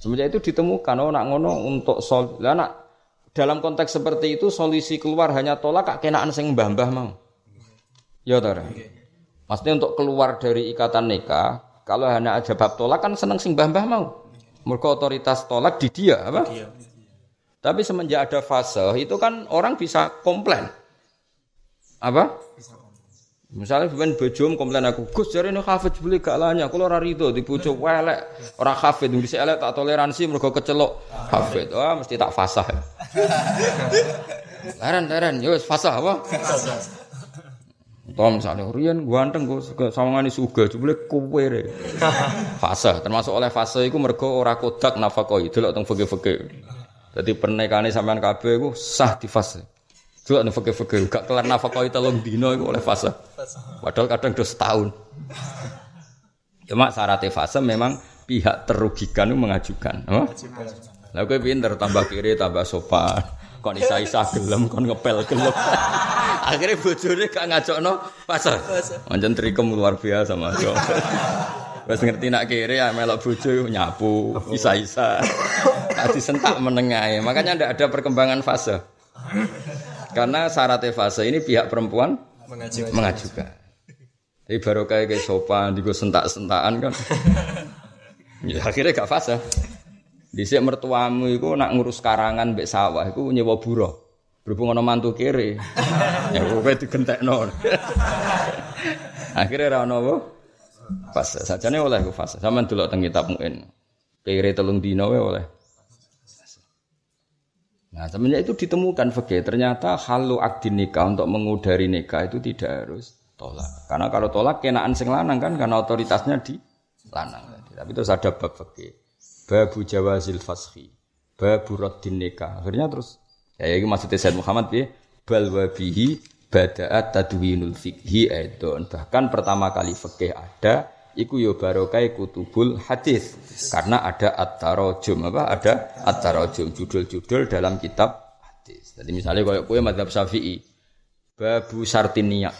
Semenjak itu ditemukan oh nak ngono untuk sol. Lah nak dalam konteks seperti itu solusi keluar hanya tolak kak kenaan sing mbah-mbah mau. Ya tara. Maksudnya untuk keluar dari ikatan nikah kalau hanya ada bab tolak kan seneng sing mbah-mbah mau. Mereka otoritas tolak di dia apa? Di dia. Tapi semenjak ada fase itu kan orang bisa komplain. Apa? Misalnya ben bojom komplain aku, Gus jare ini hafid beli gak lanya, kalau ora rido di bojo welek, ora hafid bisa elek tak toleransi mergo kecelok hafid. Wah, mesti tak fasah. Leren leren, yo fasah apa? Atau misalnya Rian ganteng kok sawangane suga jebule kowe re. Fase termasuk oleh fase iku mergo ora kodak itu lho teng fikih-fikih. Dadi pernikahannya sampean kabeh iku sah di fase. Delok nang fikih-fikih gak kelar nafkah telung dina iku oleh fase. Padahal kadang do setahun. Cuma syarat fase memang pihak terugikan itu mengajukan. Oh? Lah kowe pinter tambah kiri tambah sopan. Kon isa-isa gelem kon ngepel gelem. Akhirnya bojone gak ngajakno pasar. Pancen trikem luar biasa Mas. Wes ngerti nak kiri ya melok bojo nyapu, isa-isa. Tadi sentak menengahi. Makanya ndak ada perkembangan fase. Karena syarat fase ini pihak perempuan mengajukan. mengajukan. Tapi baru kayak kayak sopan, digo sentak-sentakan kan. ya, akhirnya gak fase. Di mertuamu itu nak ngurus karangan mbek sawah itu nyewa buruh. Berhubung ana mantu kiri. ya kowe digentekno. Akhirnya ra ono apa? Fase. Sajane oleh ku fase. Sampeyan delok teng kitab Muin. Kiri telung dina wae oleh. Nah, semenjak itu ditemukan fakir ternyata halu akdin nikah untuk mengudari nikah itu tidak harus tolak. Karena kalau tolak kenaan sing lanang kan karena otoritasnya di lanang. Tapi terus ada bab fakir. Babu jawazil fashi. Babu raddin nikah. Akhirnya terus Ya ini maksudnya Said Muhammad ya bal wabihi bada'at tadwinul fikhi aidon. Bahkan pertama kali fikih ada iku yo barokai kutubul hadis karena ada at-tarajum apa ada at-tarajum judul-judul dalam kitab hadis. Jadi misalnya kalau kue madhab Syafi'i babu sartiniyat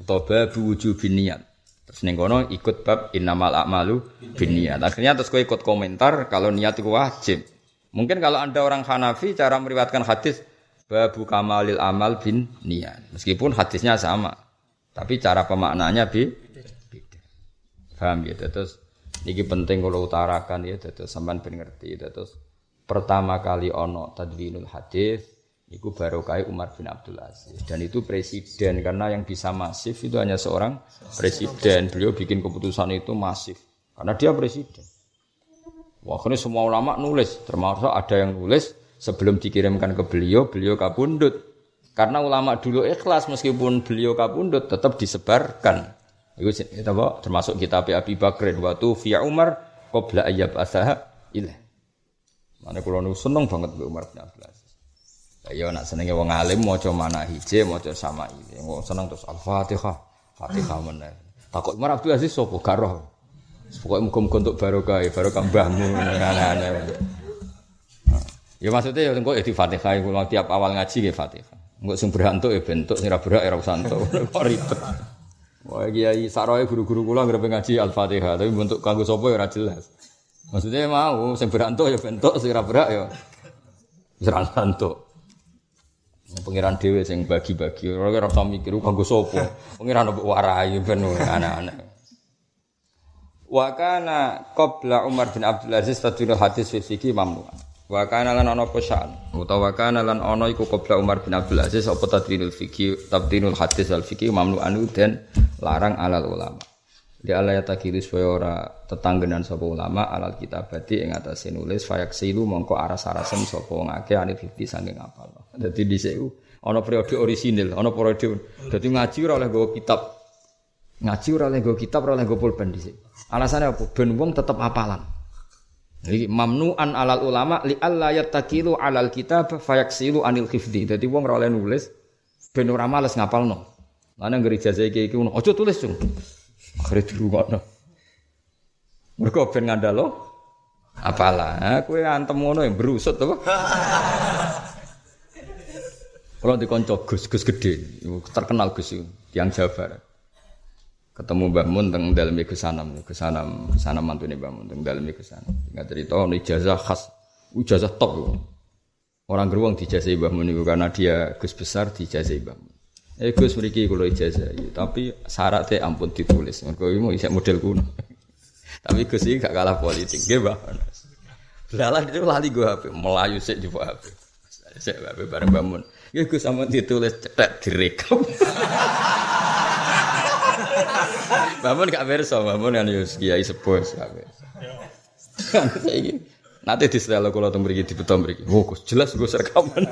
atau babu wujubin niat. Terus ning kono ikut bab innamal a'malu binniyat. Akhirnya terus kowe ikut komentar kalau niat itu wajib. Mungkin kalau Anda orang Hanafi cara meriwayatkan hadis babu kamalil amal bin niat. Meskipun hadisnya sama. Tapi cara pemaknanya beda. Paham ya? Terus ini penting kalau utarakan ya terus sampean ben ngerti terus pertama kali ono tadwinul hadis itu baru kai Umar bin Abdul Aziz dan itu presiden karena yang bisa masif itu hanya seorang presiden beliau bikin keputusan itu masif karena dia presiden Wah, ini semua ulama nulis, termasuk ada yang nulis sebelum dikirimkan ke beliau, beliau kabundut. Karena ulama dulu ikhlas meskipun beliau kabundut tetap disebarkan. Itu termasuk kitab Abi Bakrin waktu via Umar qabla ayyab asaha ilah. Mana nu seneng banget Umar bin Abdul Aziz. Ya nak senenge wong alim maca maca sama ini. Wong seneng terus Al-Fatihah. Fatihah mana? Takut Umar Abdul Aziz sapa garoh. Pokoknya muka-muka untuk barokah, barokah mbahmu, aneh-aneh. Ya maksudnya ya engko ya di Fatihah kalau tiap awal ngaji ya Fatihah. Engko sing berantuk ya bentuk sing ora berak ya ora usah Kok ribet. Wah kiai saroe guru-guru kula nggrepe ngaji Al-Fatihah, tapi bentuk kanggo sapa ya ora jelas. Maksudnya mau sing berantuk ya bentuk sing ora berak ya ora. Pengiran dhewe sing bagi-bagi, ora ora usah mikir kanggo sapa. Pengiran mbok warai ben aneh-aneh. Wa kana qabla Umar bin Abdul Aziz tadwinul hadis fi fikhi mamnu. Wa kana lan ana pesan utawa kana lan ana iku qabla Umar bin Abdul Aziz apa tadwinul fikhi tabdinul hadis al fikhi mamnu anu dan larang alal ulama. Di Allah ya takiru supaya ora tetanggenan sapa ulama alal kitabati ing atase nulis fayak silu mongko aras-arasen sapa wong akeh ane fikhi saking apal. Dadi dhisik ana periode orisinil, ana periode dadi ngaji ora oleh nggawa kitab. Ngaji ora oleh nggawa kitab, ora oleh nggawa pulpen dhisik. Alasannya apa? Ben wong tetap hafalan. Jadi mamnuan alal ulama li alla yattakilu alal kitab fayaksilu anil khifdi. Jadi wong ora oleh nulis ben ora males ngapalno. Mana gereja saya kayak gitu, ojo tulis cung. Akhirnya dirungokno. Mereka ben ngandalo apalah. Nah, kue antem ngono yang berusut tuh. Kalau dikonco Gus, Gus gede, terkenal Gus tiang Jawa ketemu Mbah Mun teng dalem Gus Sanam, Gus Sanam, Sanam mantune Mbah Mun teng dalem Gus Sanam. Enggak cerita ono ijazah khas, ijazah top. Orang geruang dijazahi Mbah Mun itu karena dia Gus besar dijazahi Mbah Mun. Eh Gus mriki kula ijazah, tapi syaratnya ampun ditulis. Mergo iki isek model kuno. tapi Gus iki gak kalah politik, nggih Mbah. Lalah itu lali gue HP, melayu sik di HP. Sik HP bareng Mbah Mun. Ya Gus ampun ditulis cetek direkam. Bangun gak berso, bangun kan yus kiai sepuh gak berso. Saiki nanti di setelah kalau temu beri di beton beri, oh jelas gue rekaman.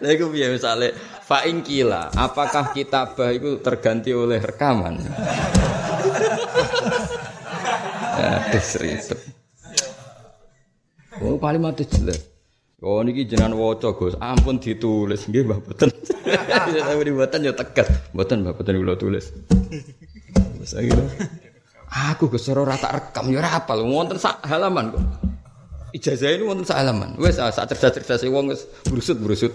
Lah iku piye misale fa kila, apakah kitabah itu terganti oleh rekaman? Aduh seribet. Oh kalimat jelas. Oh niki jenengan waca Gus, ampun ditulis nggih Mbah boten. Tapi boten ya tegas. Boten Mbah boten kula tulis. Wis Aku Gus ora tak rekam ya ora apal wonten sak halaman kok. Ijazah ini wonten sak halaman. Wis sak cerdas-cerdas wong wis brusut-brusut.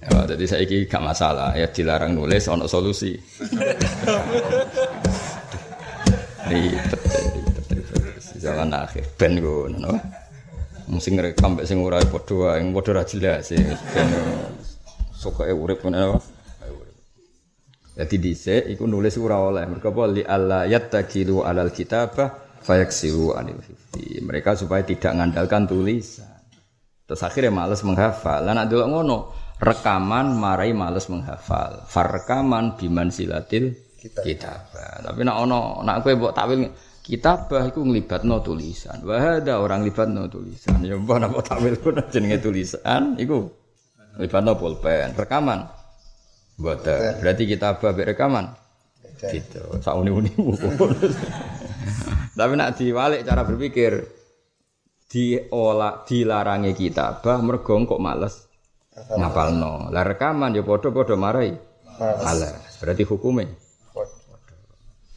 Ya, jadi saya ini gak masalah ya dilarang nulis ono solusi. Ribet, Jalan akhir ben ngono. Sing rekam mek sing ora padha wae, padha ra jelas sih. Ben sokoke urip ngono. Jadi dhisik iku nulis ora oleh. Mergo apa li alla yattakilu alal kitabah fayaksiru anil hifdi. Mereka supaya tidak ngandalkan tulisan. Terus akhirnya males menghafal. Lah nek delok ngono, rekaman marai males menghafal. Farrekaman biman silatil kitabah. Tapi nek ono nek kowe mbok takwil kitabah iku nglibatno tulisan. Wah ada orang libatno tulisan. Ya mbok napa takwil ku jenenge tulisan iku libatno pulpen. Rekaman Boten. Berarti kita babek rekaman. Gitu. Sak uni-unimu. Tapi nak diwalik cara berpikir diolah dilarangi kita bah mergo kok males ngapalno. Lah rekaman ya padha-padha marai. Males. Berarti hukumnya.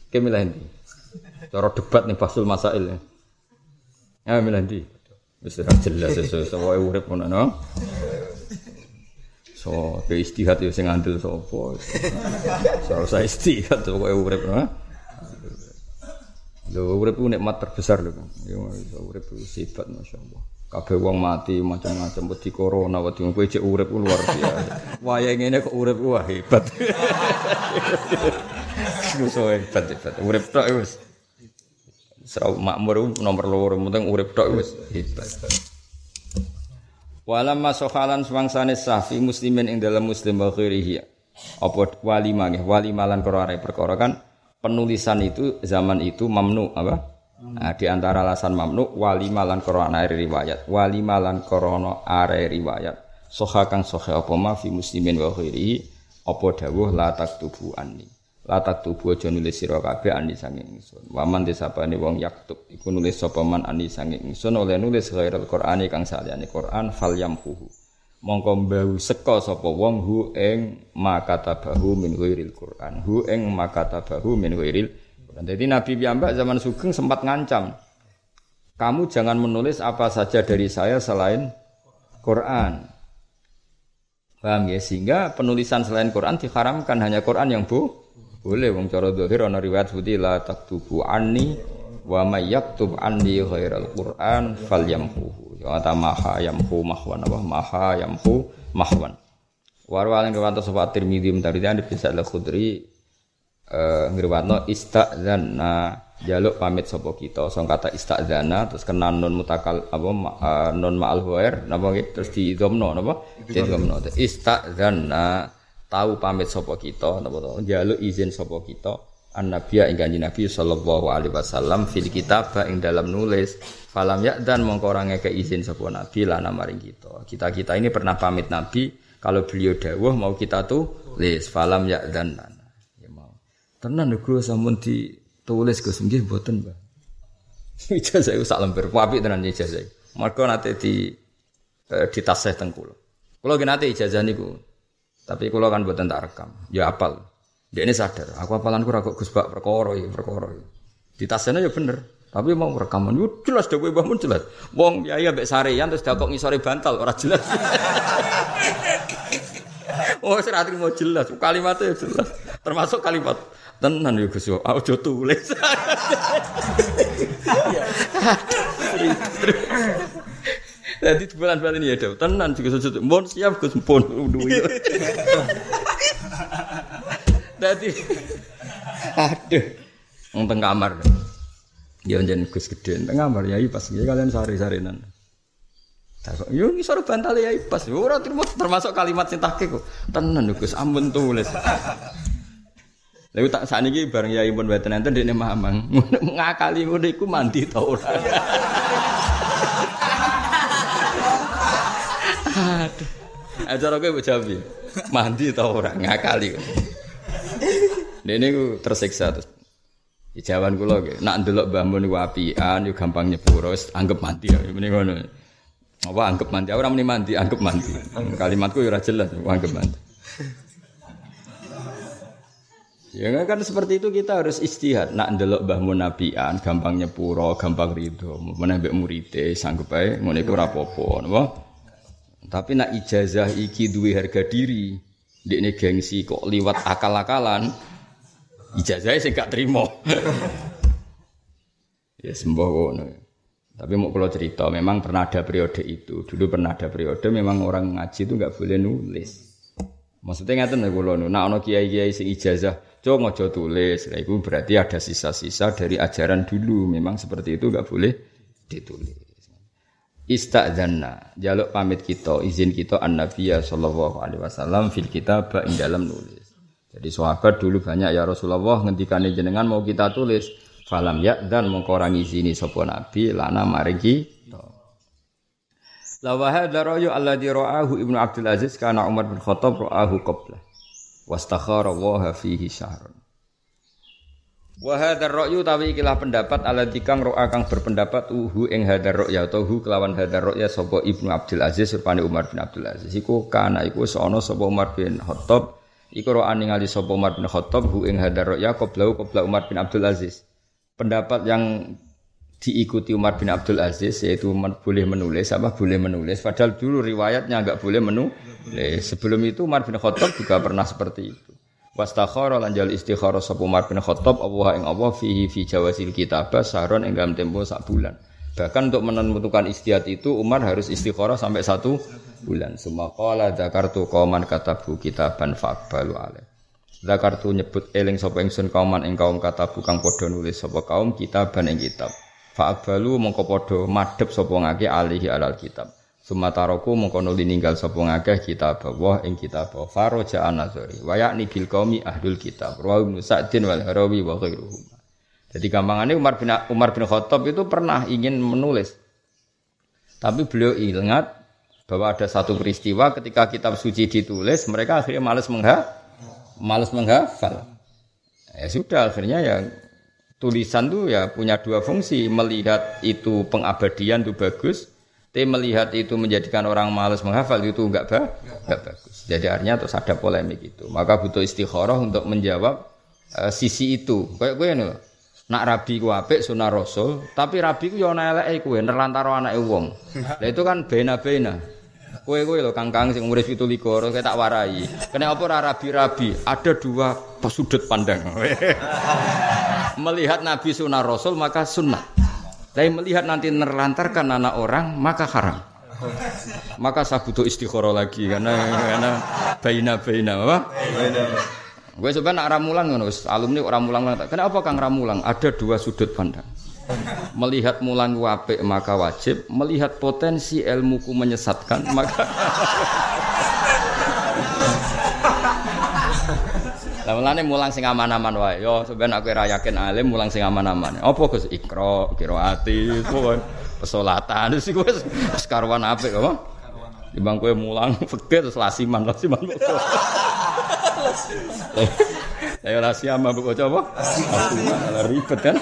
Oke milih ndi? Cara debat nih fasul masail ya. Ya milih ndi? Wis jelas sesuai urip ngono no. So, ke istihad ya sing andel sapa. So, saya istihad pokoke urip ha. Lho urip ku nikmat terbesar lho. Ya urip ku sifat masyaallah. Kabeh wong mati macam-macam wedi corona wedi kowe cek urip ku luar biasa. Waya ngene kok urip wah hebat. So hebat hebat. Urip tok wis. Serau makmur nomor loro penting urip tok wis hebat. Walam masohalan swangsane safi muslimin ing dalam muslim wa khairihi. Apa walima nggih, walima lan perkara perkara kan penulisan itu zaman itu mamnu apa? Nah, di antara alasan mamnu walima lan korona riwayat. Walima lan korona are riwayat. Soha kang soha apa ma fi muslimin wa khairihi apa dawuh la taktubu anni latak tubuh aja nulis sira kabeh ani sange ingsun. Waman desapane wong yaktub iku nulis sapa man ani sange ingsun oleh nulis ghairul qur'ani kang saliyane Qur'an fal yamhuhu mongko mbau seka sapa wong hu ing makatabahu min ghairil Qur'an hu ing makatabahu min ghairil dadi Nabi piyambak zaman sugeng sempat ngancam kamu jangan menulis apa saja dari saya selain Quran. Paham ya? Sehingga penulisan selain Quran diharamkan hanya Quran yang bu boleh wong cara dohir ana riwayat seperti la taktubu anni wa may yaktub anni ghairal Qur'an falyamhu. Ya ta maha yamhu mahwan apa? Maha yamhu mahwan. Warwalin riwayat sapa Tirmidzi tadi ada bisa al Khudri eh ngriwatno istadzanna jaluk pamit sapa kita. Song kata istadzana terus kena nun mutakal apa uh, nun ma'al huwair napa terus di idhamno napa? Di idhamno istadzanna tahu pamit sapa kita njaluk izin sapa kita. Annabiya ing kanjeng Nabi sallallahu alaihi wasallam fil kitab ing dalam nulis falam ya dan mongko ora ngeke izin sapa nabi lana maring kita. Kita-kita ini pernah pamit nabi kalau beliau dawuh mau kita tulis falam ya dan ya mau. Tenan lho sampun ditulis Gus. Nggih mboten Mbah ijazah sak lembar apik tenan ijazah mergo nate di eh, ditasih teng kula. Kula nate ijazah niku tapi kalau kan buatan tak rekam, ya apal. Dia ini sadar, aku apalanku ragu Gus Bak perkara ya perkara. Di tasnya ya bener, tapi mau rekaman itu jelas dhewe bangun jelas. Wong biaya mbek sarean terus dakok ngisore bantal ora jelas. oh, serat mau jelas, kalimatnya jelas. Termasuk kalimat tenan ya Gus, aja tulis. Jadi bulan bulan ini ada tenan juga sujud. Mohon siap Gus pun duwe. Jadi aduh wong teng kamar. Ya njen Gus gede teng kamar ya pas ya kalian sari-sarinan. Tak yo ngisor bantal ya pas. Ora termasuk kalimat sing kok. Tenan Gus ampun tulis. Lalu tak saat ini bareng ya ibu buatan nanti dia mamang ngakali iku mandi tau ora. Aduh. Acara kowe jawab Mandi tau ora ngakali. Dene ku tersiksa terus. Jawaban kula nggih, nak ndelok Mbah Mun niku apian gampang nyepuro, anggap mandi ya muni ngono. Apa anggap mandi? Ora muni mandi, anggap mandi. Kalimatku ora jelas, anggap mandi. Ya kan seperti itu kita harus istihad. Nak ndelok Mbah Mun gampang nyepuro, gampang rido. Meneh mbek murite sanggup ae ngono iku ora apa-apa? Tapi nak ijazah iki duwe harga diri, ndekne gengsi kok liwat akal-akalan, ijazahnya sih gak terima. ya sembuh ngono. Tapi mau kalau cerita, memang pernah ada periode itu. Dulu pernah ada periode, memang orang ngaji itu nggak boleh nulis. Maksudnya nggak tahu kalau nu, nah ono kiai kiai sing ijazah, coba ngojo tulis. Nah, itu berarti ada sisa-sisa dari ajaran dulu. Memang seperti itu nggak boleh ditulis. Istadzanna, jaluk pamit kita, izin kita an Nabiya sallallahu alaihi wasallam fil kitab ing dalam nulis. Jadi sahabat dulu banyak ya Rasulullah ngendikane jenengan mau kita tulis falam ya dan mengkorangi sini sapa nabi lana maring kita. La wa hadza ra'yu alladhi ra'ahu Ibnu Abdul Aziz kana Umar bin Khattab ra'ahu qabla wastakhara wa fihi syahrun. Wa hadzal ra'yu tawi ikilah pendapat alladzi kang ro'a kang berpendapat uhu ing hadzal ra'ya atau hu kelawan hadzal ra'ya sapa Ibnu Abdul Aziz rupane Umar bin Abdul Aziz. Iku kana iku sono sapa Umar bin Khattab. Iku ro'an ningali sapa Umar bin Khattab hu ing hadar ya qablau qabla Umar bin Abdul Aziz. Pendapat yang diikuti Umar bin Abdul Aziz yaitu boleh menulis apa boleh menulis. Padahal dulu riwayatnya enggak boleh menulis sebelum itu Umar bin Khattab juga pernah seperti itu wastakhara lan jal istikharah sapa Umar bin Khattab Allah ing Allah fihi fi jawazil kitabah sahron ing dalam tempo sak bulan bahkan untuk menentukan istihad itu Umar harus istikharah sampai satu bulan. Semua kala zakartu kauman katabu kitaban fakbalu ale. Zakartu nyebut eling sapa ingsun kauman ing kaum katabu kang padha nulis sapa kaum kitaban ing kitab. Fakbalu mongko padha madhep sapa ngake alihi alal kitab. Sumataroku mongko nuli ninggal sapa ngakeh kitab Allah ing kitab Faroja an-Nazari wa yakni bil qaumi ahlul kitab wa Ibnu wal Harawi wa ghairuhum. Jadi gampangannya Umar bin Umar bin Khattab itu pernah ingin menulis. Tapi beliau ingat bahwa ada satu peristiwa ketika kitab suci ditulis mereka akhirnya malas mengha malas menghafal ya sudah akhirnya ya tulisan tuh ya punya dua fungsi melihat itu pengabadian itu bagus tapi melihat itu menjadikan orang malas menghafal itu enggak ba enggak bagus jadi artinya terus ada polemik itu maka butuh istikharah untuk menjawab uh, sisi itu kayak gue nih nak rabi ku apik sunah rasul tapi rabi ku yo ana eleke kowe nerlantaro anake wong lha itu kan bena-bena Kowe kowe lho kang-kang sing umur 17 kowe tak warai. Kene apa ora rabi-rabi? Ada dua sudut pandang. melihat Nabi sunnah Rasul maka sunnah. Tapi melihat nanti nerlantarkan anak orang maka haram. Maka saya butuh istikharah lagi karena karena baina baina apa? Gue sebenarnya nak ramulang ngono, alumni orang mulang. Kenapa kang ramulang? Ada dua sudut pandang. Melihat mulan wape maka wajib, melihat potensi ilmuku menyesatkan maka Lah mulane mulang sing aman-aman wae. Yo sampeyan aku ora yakin alim mulang sing aman-aman. Apa Gus Iqra, qiraati, pesolatan wis iku wis karuan apik apa? Timbang kowe mulang fikih terus lasiman, lasiman. Ayo rahasia mabuk apa? Ribet kan?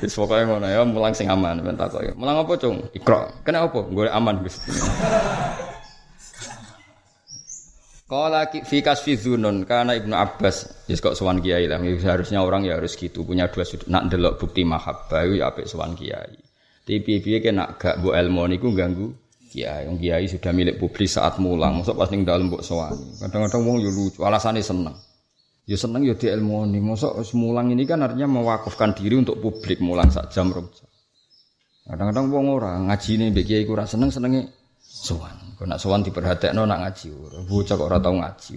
Wis pokoke ngono ya, mulang sing aman ben takoki. Mulang apa, Cung? Ikra. Kena apa? Golek aman Gus. Kala fi kasfi dzunun karena Ibnu Abbas yes kok sowan kiai lah seharusnya orang ya harus gitu punya dua sudut nak delok bukti mahabbah ya apik sowan kiai. Tapi piye kena gak mbok ilmu niku ganggu kiai. Wong kiai sudah milik publik saat mulang, mosok pas ning dalem mbok sowan. Kadang-kadang wong yo lucu, alasane seneng. Ya seneng ya di ilmu ini. Masa semulang ini kan artinya mewakafkan diri untuk publik mulang sak jam rom Kadang-kadang wong ora ngaji ini bagi kiai kurang seneng senengnya sowan. Kau nak sowan diperhatekno nak ngaji ora. Bocah kok ora tau ngaji.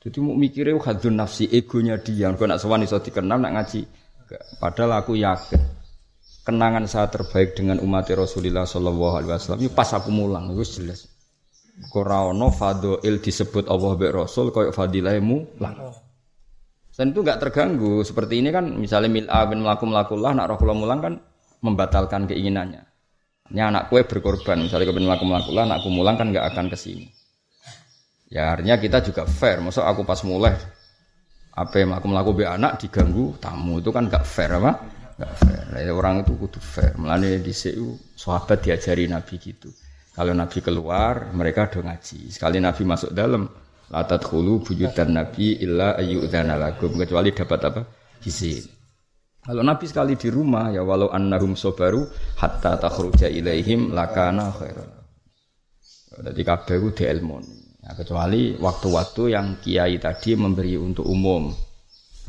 Jadi mau mikirnya hadun nafsi egonya dia. Kau nak sowan iso dikenal nak ngaji. Padahal aku yakin kenangan saya terbaik dengan umat Rasulullah Shallallahu Alaihi Wasallam. Itu pas aku mulang, itu jelas. Korano il disebut Allah be Rasul koyok fadilahmu lang. Dan itu nggak terganggu. Seperti ini kan misalnya mil'a bin melaku melakulah nak roh mulang kan membatalkan keinginannya. Ini anak kue berkorban, misalnya kemudian melaku melaku lah, anakku mulang kan nggak akan ke sini. Ya artinya kita juga fair. Masuk aku pas mulai apa yang aku melaku be anak diganggu tamu itu kan nggak fair apa? Nggak fair. Nah, orang itu kudu fair. Melani di CU sahabat diajari Nabi gitu. Kalau Nabi keluar, mereka do ngaji. Sekali Nabi masuk dalam, latat hulu buyutan Nabi illa ayyudzana lakum kecuali dapat apa? Izin. Kalau Nabi sekali di rumah ya walau annahum sobaru hatta takhruja ilaihim lakana khairan. Jadi kabeh ku dielmoni. Ya, kecuali waktu-waktu yang kiai tadi memberi untuk umum.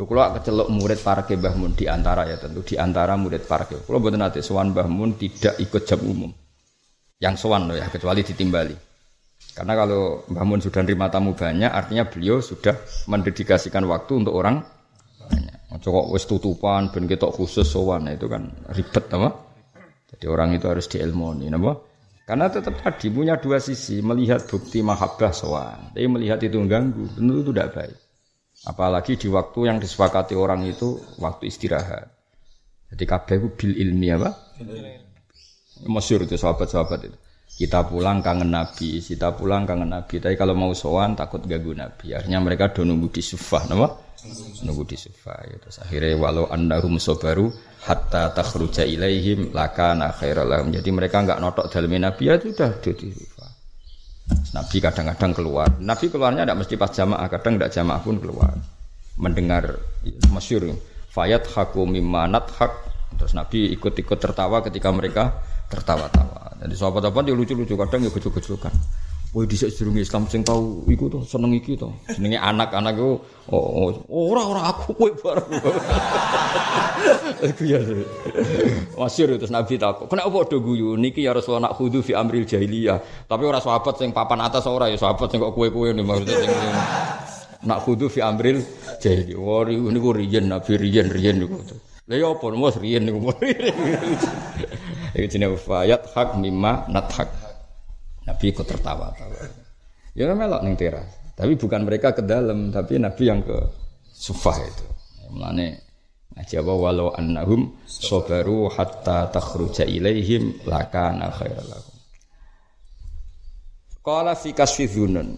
Lu kalau kecelok murid parke Mbah Mun di antara ya tentu di antara murid parke. Kalau buat nanti sowan Mbah Mun tidak ikut jam umum. Yang sowan loh ya kecuali ditimbali. Karena kalau Mbah Mun sudah nerima tamu banyak artinya beliau sudah mendedikasikan waktu untuk orang Cokok wis tutupan ben ketok khusus sowan nah, itu kan ribet apa? Jadi orang itu harus diilmoni napa? Karena tetap tadi punya dua sisi, melihat bukti mahabbah sowan, tapi melihat itu mengganggu, tentu itu tidak baik. Apalagi di waktu yang disepakati orang itu waktu istirahat. Jadi kabeh itu bil ilmi apa? Masyur itu sahabat-sahabat itu. Kita pulang kangen Nabi, kita pulang kangen Nabi. Tapi kalau mau sowan takut ganggu Nabi. Akhirnya mereka do nunggu di sufah, nama? Nunggu di sofa ya. terus akhirnya walau annahum sobaru hatta takhruja ilaihim lakana khairal jadi mereka enggak notok dalam nabi ya sudah di sofa Nabi kadang-kadang keluar. Nabi keluarnya tidak mesti pas jamaah kadang tidak jamaah pun keluar. Mendengar masyur. Fayat haku mimanat hak terus Nabi ikut-ikut tertawa ketika mereka tertawa-tawa. Jadi sahabat-sahabat dia lucu-lucu kadang ya gejol-gejolkan Woi di sedurung Islam sing tau iku to seneng iki to. Jenenge anak-anak iku oh, oh ora ora aku kowe bareng. Iku ya. Masyhur terus Nabi takok. Kenapa padha guyu niki ya Rasulullah nak khudu fi amril jahiliyah. Tapi ora sahabat sing papan atas ora ya sahabat sing kok kowe-kowe nih maksudnya sing nak khudu fi amril jahiliyah. Wah niku riyen Nabi riyen riyen niku. Lah ya apa mos riyen niku. Iku jenenge fayat hak mimma nathak. Nabi ikut tertawa-tawa. Ya melok ning teras. Tapi bukan mereka ke dalam, tapi Nabi yang ke sufah itu. Mulane ngaji apa walau annahum sabaru hatta takhruja ilaihim lakana khairal lahum. Qala fi kasfi dzunun.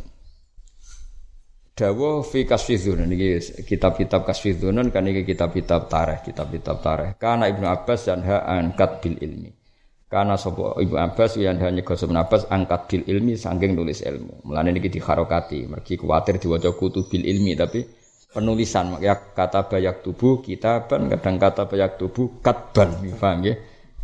Dawa fi kasfi dzunun iki kitab-kitab kasfi dzunun kan iki kitab-kitab tarikh, kitab-kitab tarikh. Kana Ibnu Abbas dan ha an bil ilmi. Karena sopo Ibu Abbas yang hanya gosok Abbas angkat bil ilmi sanggeng nulis ilmu. Mulane niki diharokati, mergi kuatir diwaca kutu bil ilmi tapi penulisan. Ya kata bayak tubuh kita kitaban kadang kata bayak tubuh katban. Paham ya?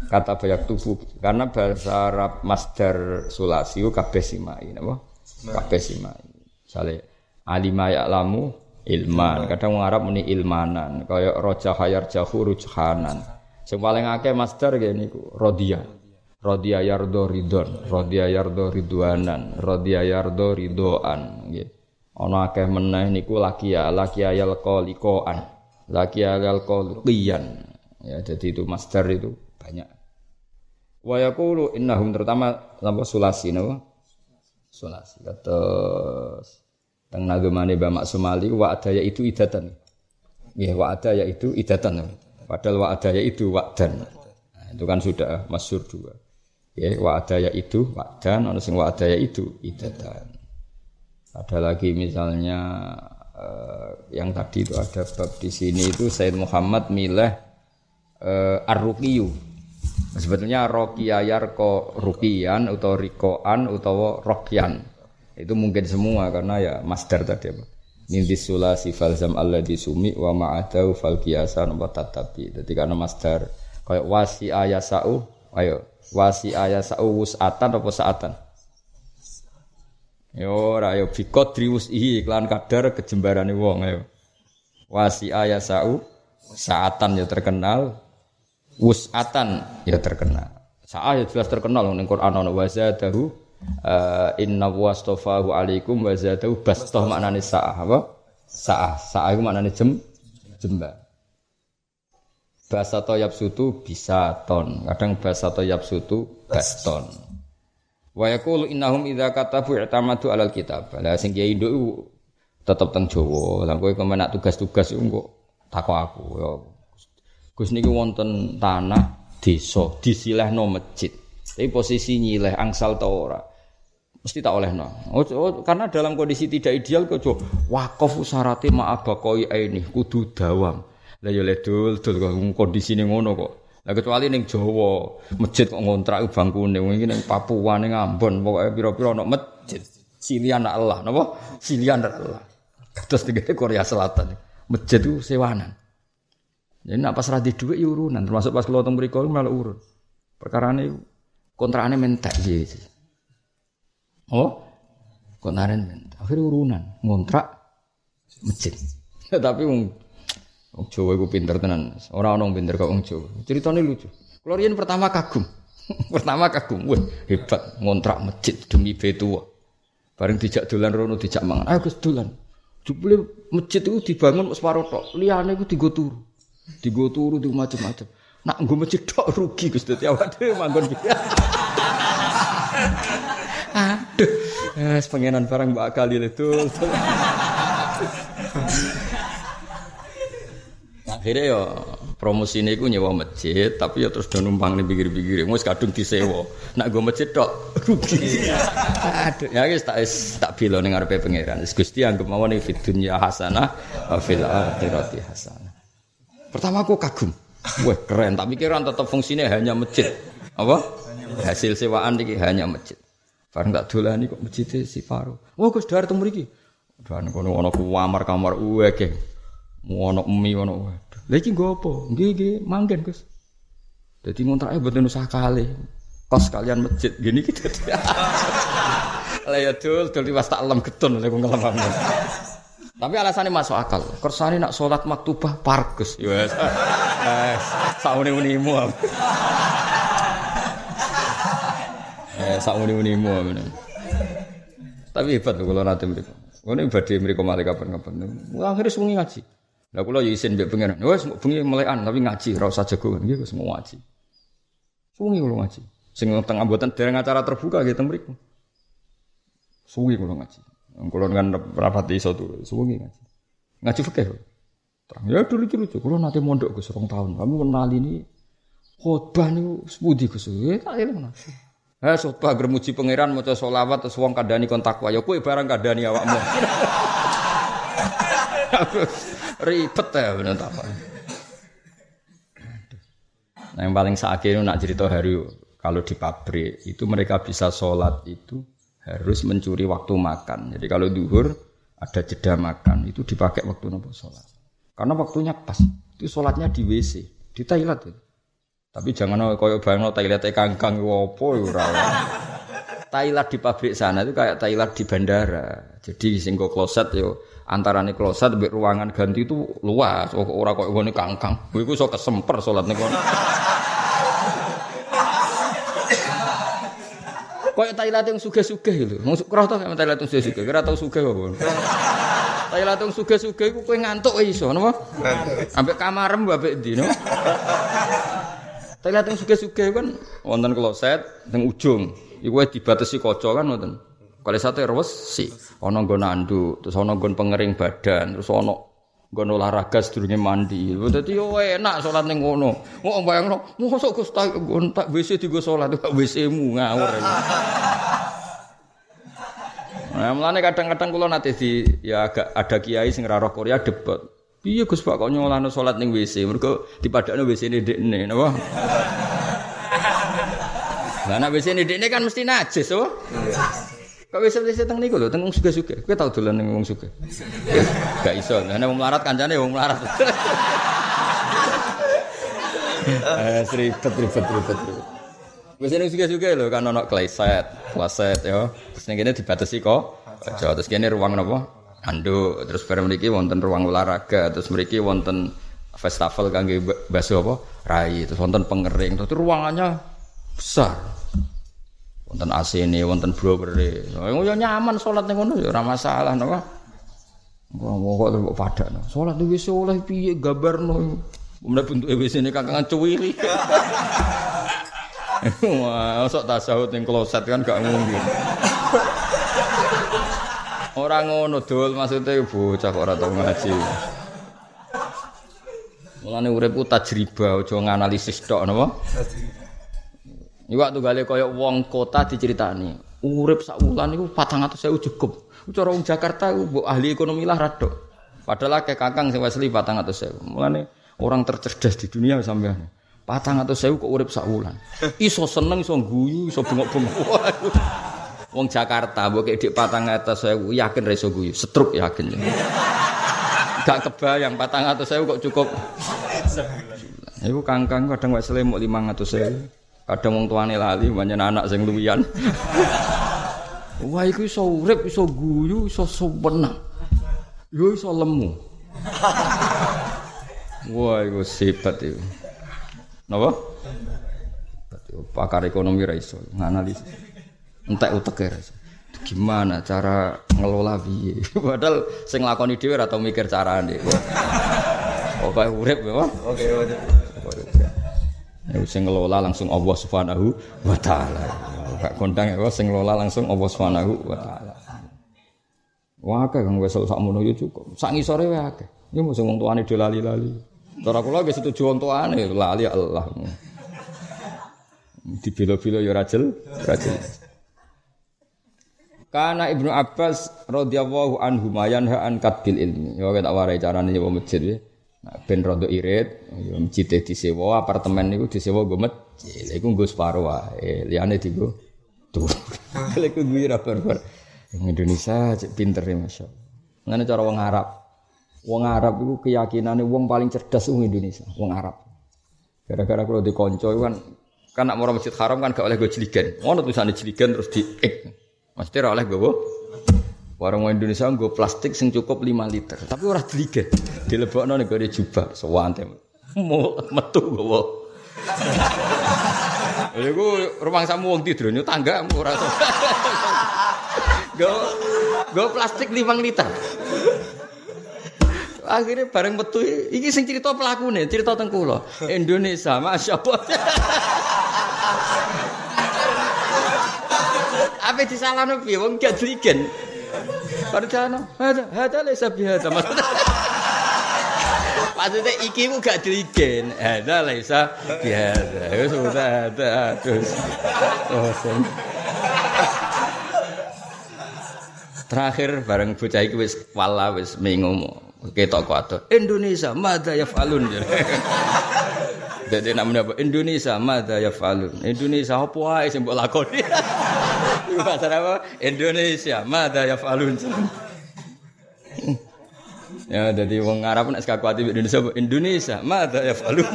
Kata bayak tubuh. Karena bahasa Arab masdar sulasi kabeh simai napa? Kabeh simai. Misale alima lamu ilman. Kadang wong Arab muni ilmanan. Kaya roja hayar jahu rujhanan. Sing paling akeh masdar nggih niku rodiyah Rodia yardo ridon, rodia yardo ridwanan, rodia yardo ridoan. Gitu. Ono akeh meneh niku laki ya laki ayal kolikoan, laki ayal kolikian. Ya jadi itu master itu banyak. Wa yaqulu innahum terutama napa sulasi napa? Sulasi. Terus teng nagemane Mbak Sumali wa adaya itu idatan. Ya wa adaya itu idatan. Padahal wa adaya itu wakdan. Nah, itu kan sudah masyur dua. Ya, itu dan ono sing adaya itu idatan. Ada lagi misalnya uh, yang tadi itu ada bab di sini itu Said Muhammad milah uh, ar-ruqiyu. Sebetulnya rokia yarko rukian atau rikoan atau rokyan. Itu mungkin semua karena ya masdar tadi apa. Ninti sulasi falzam Allah disumi wa ma'adau fal kiasan wa tatabi. Jadi karena masdar kayak wasi ayasau ayo wasi ayah sauwus atan apa saatan yo ora yo bikot triwus ihi iklan kadar kejembarane wong ayo wasi ayah sau saatan ya terkenal wusatan ya terkenal Sa'ah ya jelas terkenal ning Quran ana wa zadahu uh, inna wastafahu alaikum wa zadahu bastah maknane sa'ah apa? Sa'ah. Sa'ah itu maknane jem jembar. Bahasa toyab sutu bisa ton. Kadang bahasa toyab sutu baston. Wa yaqulu innahum idza katabu i'tamadu alal kitab. Lah sing kiai nduk tetep teng Jawa. Lah kowe kemenak tugas-tugas iku kok takok aku ya. Gus niki wonten tanah desa disilehno masjid. Tapi posisi nyileh angsal ta ora. Mesti tak oleh no. Oh, oh, karena dalam kondisi tidak ideal kok wakaf syaratnya ma'abakoi ini kudu dawam. Lah ya ledul dul kok kondisine ngono kok. Lah kecuali ning Jawa, masjid kok ngontrak bangkune iki ning Papua ning Ambon pokoke pira-pira ana masjid. Silian Allah, napa? Silian Allah. Terus di Korea Selatan. Masjid itu sewanan. Jadi nak pas radhi duit ya urunan, termasuk pas kalau teng mriku malah urun. Perkara ini kontrakannya mentek. Oh, kontrakan mentek. Akhirnya urunan, ngontrak masjid. Tapi wong Jawa iku pinter tenan. Ora ono pinter kok wong Jawa. Ceritane lucu. Kulo pertama kagum. pertama kagum, wah hebat ngontrak masjid demi betua. Bareng dijak dolan rono dijak mangan. Ayo Gus dolan. Jupule masjid itu dibangun separuh tok. Liyane iku digo turu. Digo turu di macam-macam. Nak nggo masjid tok rugi Gus dadi awak dhewe manggon. Aduh. Eh, pengenan barang mbak itu. Akhirnya ya promosi ini gue nyewa masjid, tapi ya terus udah numpang nih pikir-pikir, mau kadung disewa. Nak gue masjid tok rugi. Aduh, ya guys tak tak bilo nih ngarepe pangeran. Gusti anggap mau nih fit dunya hasanah, fil akhirati hasanah. Pertama aku kagum, wah keren. Tapi kira tetap fungsinya hanya masjid. Apa? Hasil sewaan ini hanya masjid. Bareng tak dolani kok masjid si Faro. Oh Gus Dar temu mriki. Dan kono ana kamar kamar uwe ke. Ono mie ono. Iki nggo apa? Nggih nggih manggen Gus. Dadi ngontrake mboten usah kali. Kos kalian masjid gini kita. Lah ya dul dul pas tak lem getun lek ngelem. Tapi alasannya masuk akal. Kersane nak sholat maktubah parkus. Ya wes. Wes, saune-unimu. Eh, saune-unimu. Tapi hebat kalau nanti mereka. Ini ibadah mereka malah kapan-kapan. Akhirnya semuanya ngaji. Lah kula ya isin mbek pengen. Wes bengi melekan tapi ngaji ora usah jago nggih wis mau ngaji. Suwi kula ngaji. Sing tengah mboten dereng acara terbuka nggih teng mriku. Suwi kula ngaji. Kula kan rapat iso tuh, suwi ngaji. Ngaji fikih. Terang ya dulu lucu kula nate mondok Gus rong tahun. Kami kenal ini khotbah niku sepudi Gus. Ya tak eling. Eh khotbah gremuji pangeran maca selawat terus wong kandhani kon takwa. Ya kowe barang kandhani awakmu. Ribet ya bener apa. Nah, yang paling sakit itu nak cerita hari kalau di pabrik itu mereka bisa sholat itu harus mencuri waktu makan. Jadi kalau duhur ada jeda makan itu dipakai waktu nopo sholat. Karena waktunya pas. Itu sholatnya di WC di Thailand ya. Tapi jangan koyo bayang Thailand kangkang wopo ya Thailand di pabrik sana itu kayak Thailand di bandara. Jadi singgo kloset yo antara nih kloset mbek ruangan ganti itu luas oh, ora kok ngene kangkang kowe iku iso kesemper salat ning kono Kayak Thailand yang suge-suge lho. Mau kerah to sama Thailand yang suge-suge. Kira tau suge apa? Thailand yang suge-suge iku kowe ngantuk iso napa? Ambek kamarem mbek ndi no? Thailand yang suge-suge kan wonten kloset teng ujung. Iku dibatasi kaca kan wonten. Kali satu si, ono nggon nandu, terus ono nggon pengering badan, terus ono nggon olahraga sedurunge mandi. Dadi yo enak salat ning ngono. Kok bayangno, mosok Gus tak nggon tak WC digo salat, WC-mu ngawur. Nah, mulane kadang-kadang kula nate di ya agak ada kiai sing roh Korea debat. Piye Gus Pak kok nyolano salat ning WC? Mergo dipadakno WC-ne dekne, napa? Lah nek WC-ne dekne kan mesti najis, oh. Kok wis wis teng niku lho, teng wong sugih-sugih. Kowe tau dolan ning wong sugih? Gak iso. Nek wong melarat kancane wong melarat. Eh, ribet ribet ribet. Wis ning sugih-sugih lho kan ono kleset, kleset ya. Terus ning kene dibatasi kok. Aja terus kene ruang napa? Anduk, terus bareng mriki wonten ruang olahraga, terus mriki wonten festival kangge baso apa? Rai, terus wonten pengering, terus ruangannya besar. Wonten AC ini, wonten blowere. Ya nyaman salat ning ngono ya ora masalah napa. Wong kok kok padakno. Salat wis oleh piye gambarno. Mulai bentuke wis ini kakangan cuwiri. Wah, sok tasawuf ning kloset kan gak mungkin. Ora ngono dul maksudnya bocah kok ora tau ngaji. Mulane urip ku tajriba aja nganalisis tok napa? Iku waktu gale kaya wong kota diceritani, urip sak wulan iku 400.000 cukup. Cara wong Jakarta iku mbok ahli ekonomi lah rada. Padahal akeh kakang sing asli 400.000. Mulane orang tercerdas di dunia sampean. Patang atau sewu kok urip sak wulan. Iso seneng, iso guyu, iso bengok-bengok. Wong Jakarta mbok dik patang atau sewu yakin ra iso guyu, setruk yakin. Gak kebayang patang atau sewu kok cukup. Iku kangkang kadang wis selimut 500 sewu. Kadang wong tuane lali banyak anak sing luwian. Wah iku iso urip, iso guyu, iso suwenang. Yo iso lemu. Wah iku sifat itu. Napa? Pakar ekonomi ra iso nganalisis. Entek utek ya Gimana cara ngelola piye? Padahal sing nglakoni dhewe ora tau mikir carane. Pokoke urip ya. Oke, oke. Sing ngelola langsung Allah Subhanahu wa taala. Gak kondang ya sing ngelola langsung Allah Subhanahu wa taala. Wah, kang wis sak mono yo cukup. Sak ngisore wae akeh. Iki mung wong tuane do lali-lali. Cara kula ge setuju wong tuane lali Allah. Dibilo-bilo ya rajel, rajel. Karena Ibnu Abbas radhiyallahu anhu mayan an kadbil ilmi. Ya tak warai carane nyewa masjid ya. Nah, ben rondo irit, ya masjid disewa, apartemen niku disewa nggo masjid. Iku nggo separo wae, liyane tuh. Lha iku gue ra bar Indonesia cek pinter ya Masya Allah. Ngene cara wong Arab. Wong Arab itu keyakinannya wong paling cerdas wong Indonesia, wong Arab. Gara-gara kalau di konco kan kan nak mau masjid haram kan gak oleh gue jeligen. Ngono tulisannya jeligen terus di ek. Mesti oleh gue Warung Indonesia gue plastik sing cukup 5 liter. Tapi ora diligen. Dilebokno nek gue jubah sewante. Mau metu gue. Lha gue rumah samu wong tidur nyu tangga ora. Gue gue plastik 5 liter. Akhirnya bareng metu iki sing cerita pelakune, cerita teng kula. Indonesia, Masya Allah. Apa disalahno piye wong gak diligen. Padahal ada ada lesa biasa maksudnya. Maksudnya iki ku gak diligen. Ada lesa biasa. Ya sudah ada terus. Oh, Terakhir bareng bocah iki wis wala wis mengomo. Ketok kuat. Indonesia madza yafalun. Jadi namanya apa? Indonesia madza yafalun. Indonesia apa wae sing mbok lakoni. Iku bahasa apa? Indonesia madza yafalun. Ya, jadi wong Arab nek sekaku ati Indonesia Indonesia madza yafalun.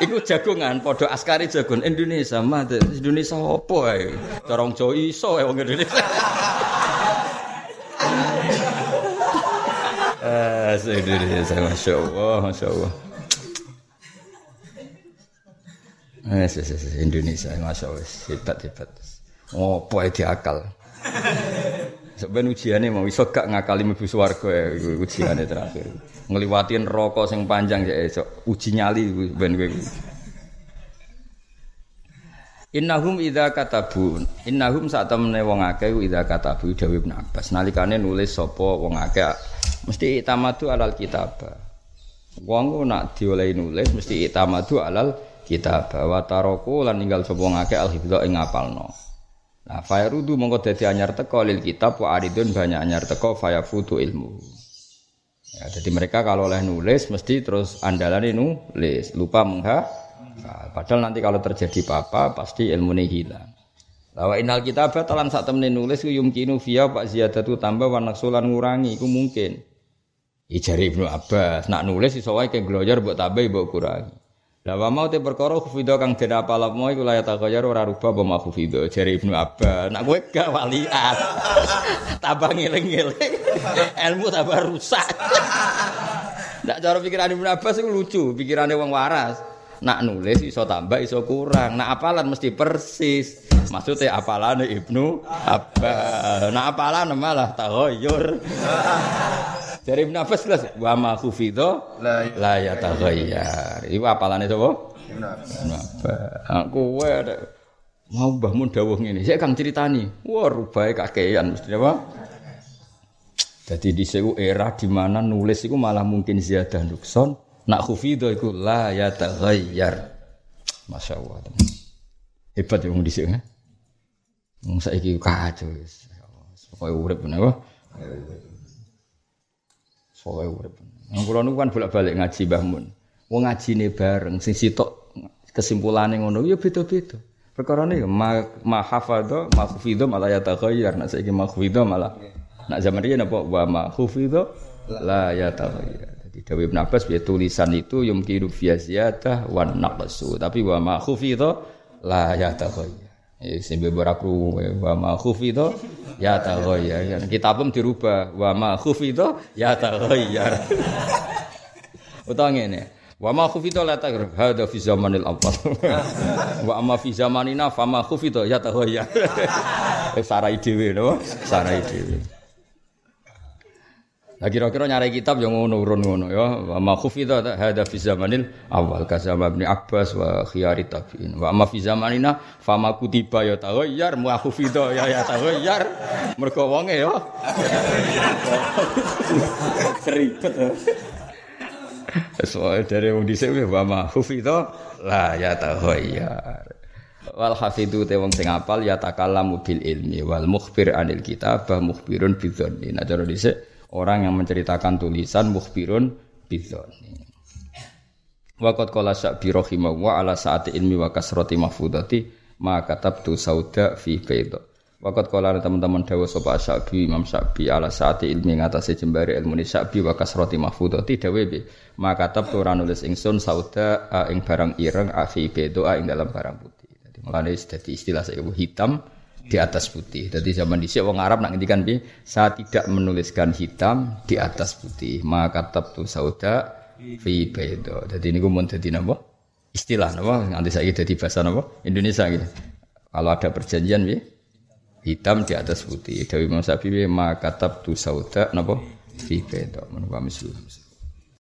Iku jagongan padha askari jagon Indonesia madza Indonesia apa wae. Cara wong iso wong Indonesia. Ah, Indonesia, masya Allah, masya Allah. Eh, Indonesia, masya Allah, hebat hebat. Oh, apa diakal? Sebenarnya ujiannya mau iso gak ngakali mlebu swarga ya ujiannya terakhir. Ngeliwatin rokok sing panjang ya esok uji nyali ben kowe. Innahum idza katabu innahum saat temene wong akeh idza katabu Dawi Ibnu Abbas nalikane nulis sapa wong akeh mesti itamadu alal kitab. Wong nak diolehi nulis mesti itamadu alal kitab wa taraku lan ninggal sapa wong akeh al hifdha ing ngapalno. Nah, fayrudu mongko dadi anyar teko lil kitab wa aridun banyak anyar teko fayafutu ilmu. Ya, jadi mereka kalau oleh nulis mesti terus andalan nulis, lupa mengha Nah, padahal nanti kalau terjadi apa-apa pasti ilmu ini hilang. Lawa inal kita batalan saat temen nulis ku yumkinu via pak ziyadatu tambah warna sulan ngurangi ku mungkin. Ijari ibnu Abbas nak nulis iso wae ke gloyor buat tambah buat kurangi. Lawa mau te perkara khufido kang den mau iku layak takoyar ora rubah apa khufido jari ibnu Abbas. Nak kowe gak waliat. tambah ngeling-ngeling. Ilmu tambah rusak. Nak cara pikiran ibnu Abbas itu lucu, pikirannya wong waras. Nak nulis iso tambah iso kurang. Nak apalan mesti persis. Maksudnya apalan Ibnu Abbas. Nak apalan malah taghayyur. Dari Ibnu Abbas jelas wa ma khufidho la ya taghayyar. Iku apalane sapa? Ibnu Abbas. Aku kowe mau Mbah Mun dawuh ngene. Saya kang critani. Wah, rubahe kakean mesti apa? Jadi di sewu era di mana nulis itu malah mungkin ziyadah nukson, Nak khufidho la ya taghayyar. Masya Allah. Hebat ya wong dhisik. Eh? Wong saiki kacau wis. Pokoke urip napa? Pokoke urip. Yang kula niku kan bolak-balik ngaji Mbah Mun. Wong ngajine bareng sing sitok kesimpulane ngono ya beda-beda. Perkara ini ma, ma hafadha ma khufidha malah yataghayyar. Nak saiki ma khufidha malah nak zaman riyen apa wa ma khufidha la yataghayyar. Jadi Dawi Ibn Abbas ya tulisan itu yumkinu fi ziyadah wan naqsu. Tapi wa ma khufidha la yataghayyar. Ya sing beberapa wa ma khufidha ya taghayyar. Kitabem dirubah wa ma khufidha ya taghayyar. Utawa ngene. Wa ma khufidha la taghayyar. Hada fi zamanil awwal. Wa amma fi zamanina fa ma khufidha ya taghayyar. Sarai dhewe no, sarai dhewe. Lah kira-kira nyari kitab yang ngono urun ngono ya. Wa ma khufidha hada fi zamanil awal ka zaman Ibnu Abbas wa khiyari tabi'in. Wa ma fi zamanina fa ma kutiba ya taghayyar ma khufidha ya ya taghayyar. Mergo wonge ya. Seribet. Soal dari wong dhisik wa ma khufidha la ya taghayyar. Wal hafidhu te wong sing apal ya takallamu bil ilmi wal mukhbir anil kitab mukhbirun bidzanni. Nah cara dhisik orang yang menceritakan tulisan mukhbirun bidzoni. Waqat qala Sa'bi rahimahullah ala saati ilmi wa kasrati mahfudati ma katabtu sauda fi bayda. Waqat qala teman-teman dawa sapa Sa'bi Imam Sa'bi ala saati ilmi ngatasi jembare ilmu ni Sa'bi wa kasrati mahfudati dawe be ma katabtu ora nulis ingsun sauda ing barang ireng afi bayda ing dalam barang putih. Jadi mulane dadi istilah saya hitam di atas putih. Jadi zaman dhisik wong Arab nak ngendikan piye? Saya tidak menuliskan hitam di atas putih. Maka tu sauda fi bayda. Jadi niku mun dadi napa? Istilah napa? Nanti saya dadi bahasa napa? Indonesia gitu. Kalau ada perjanjian piye? Hitam di atas putih. Dewi Imam Syafi'i maka tu sauda napa? Fi bayda. Menapa mislu.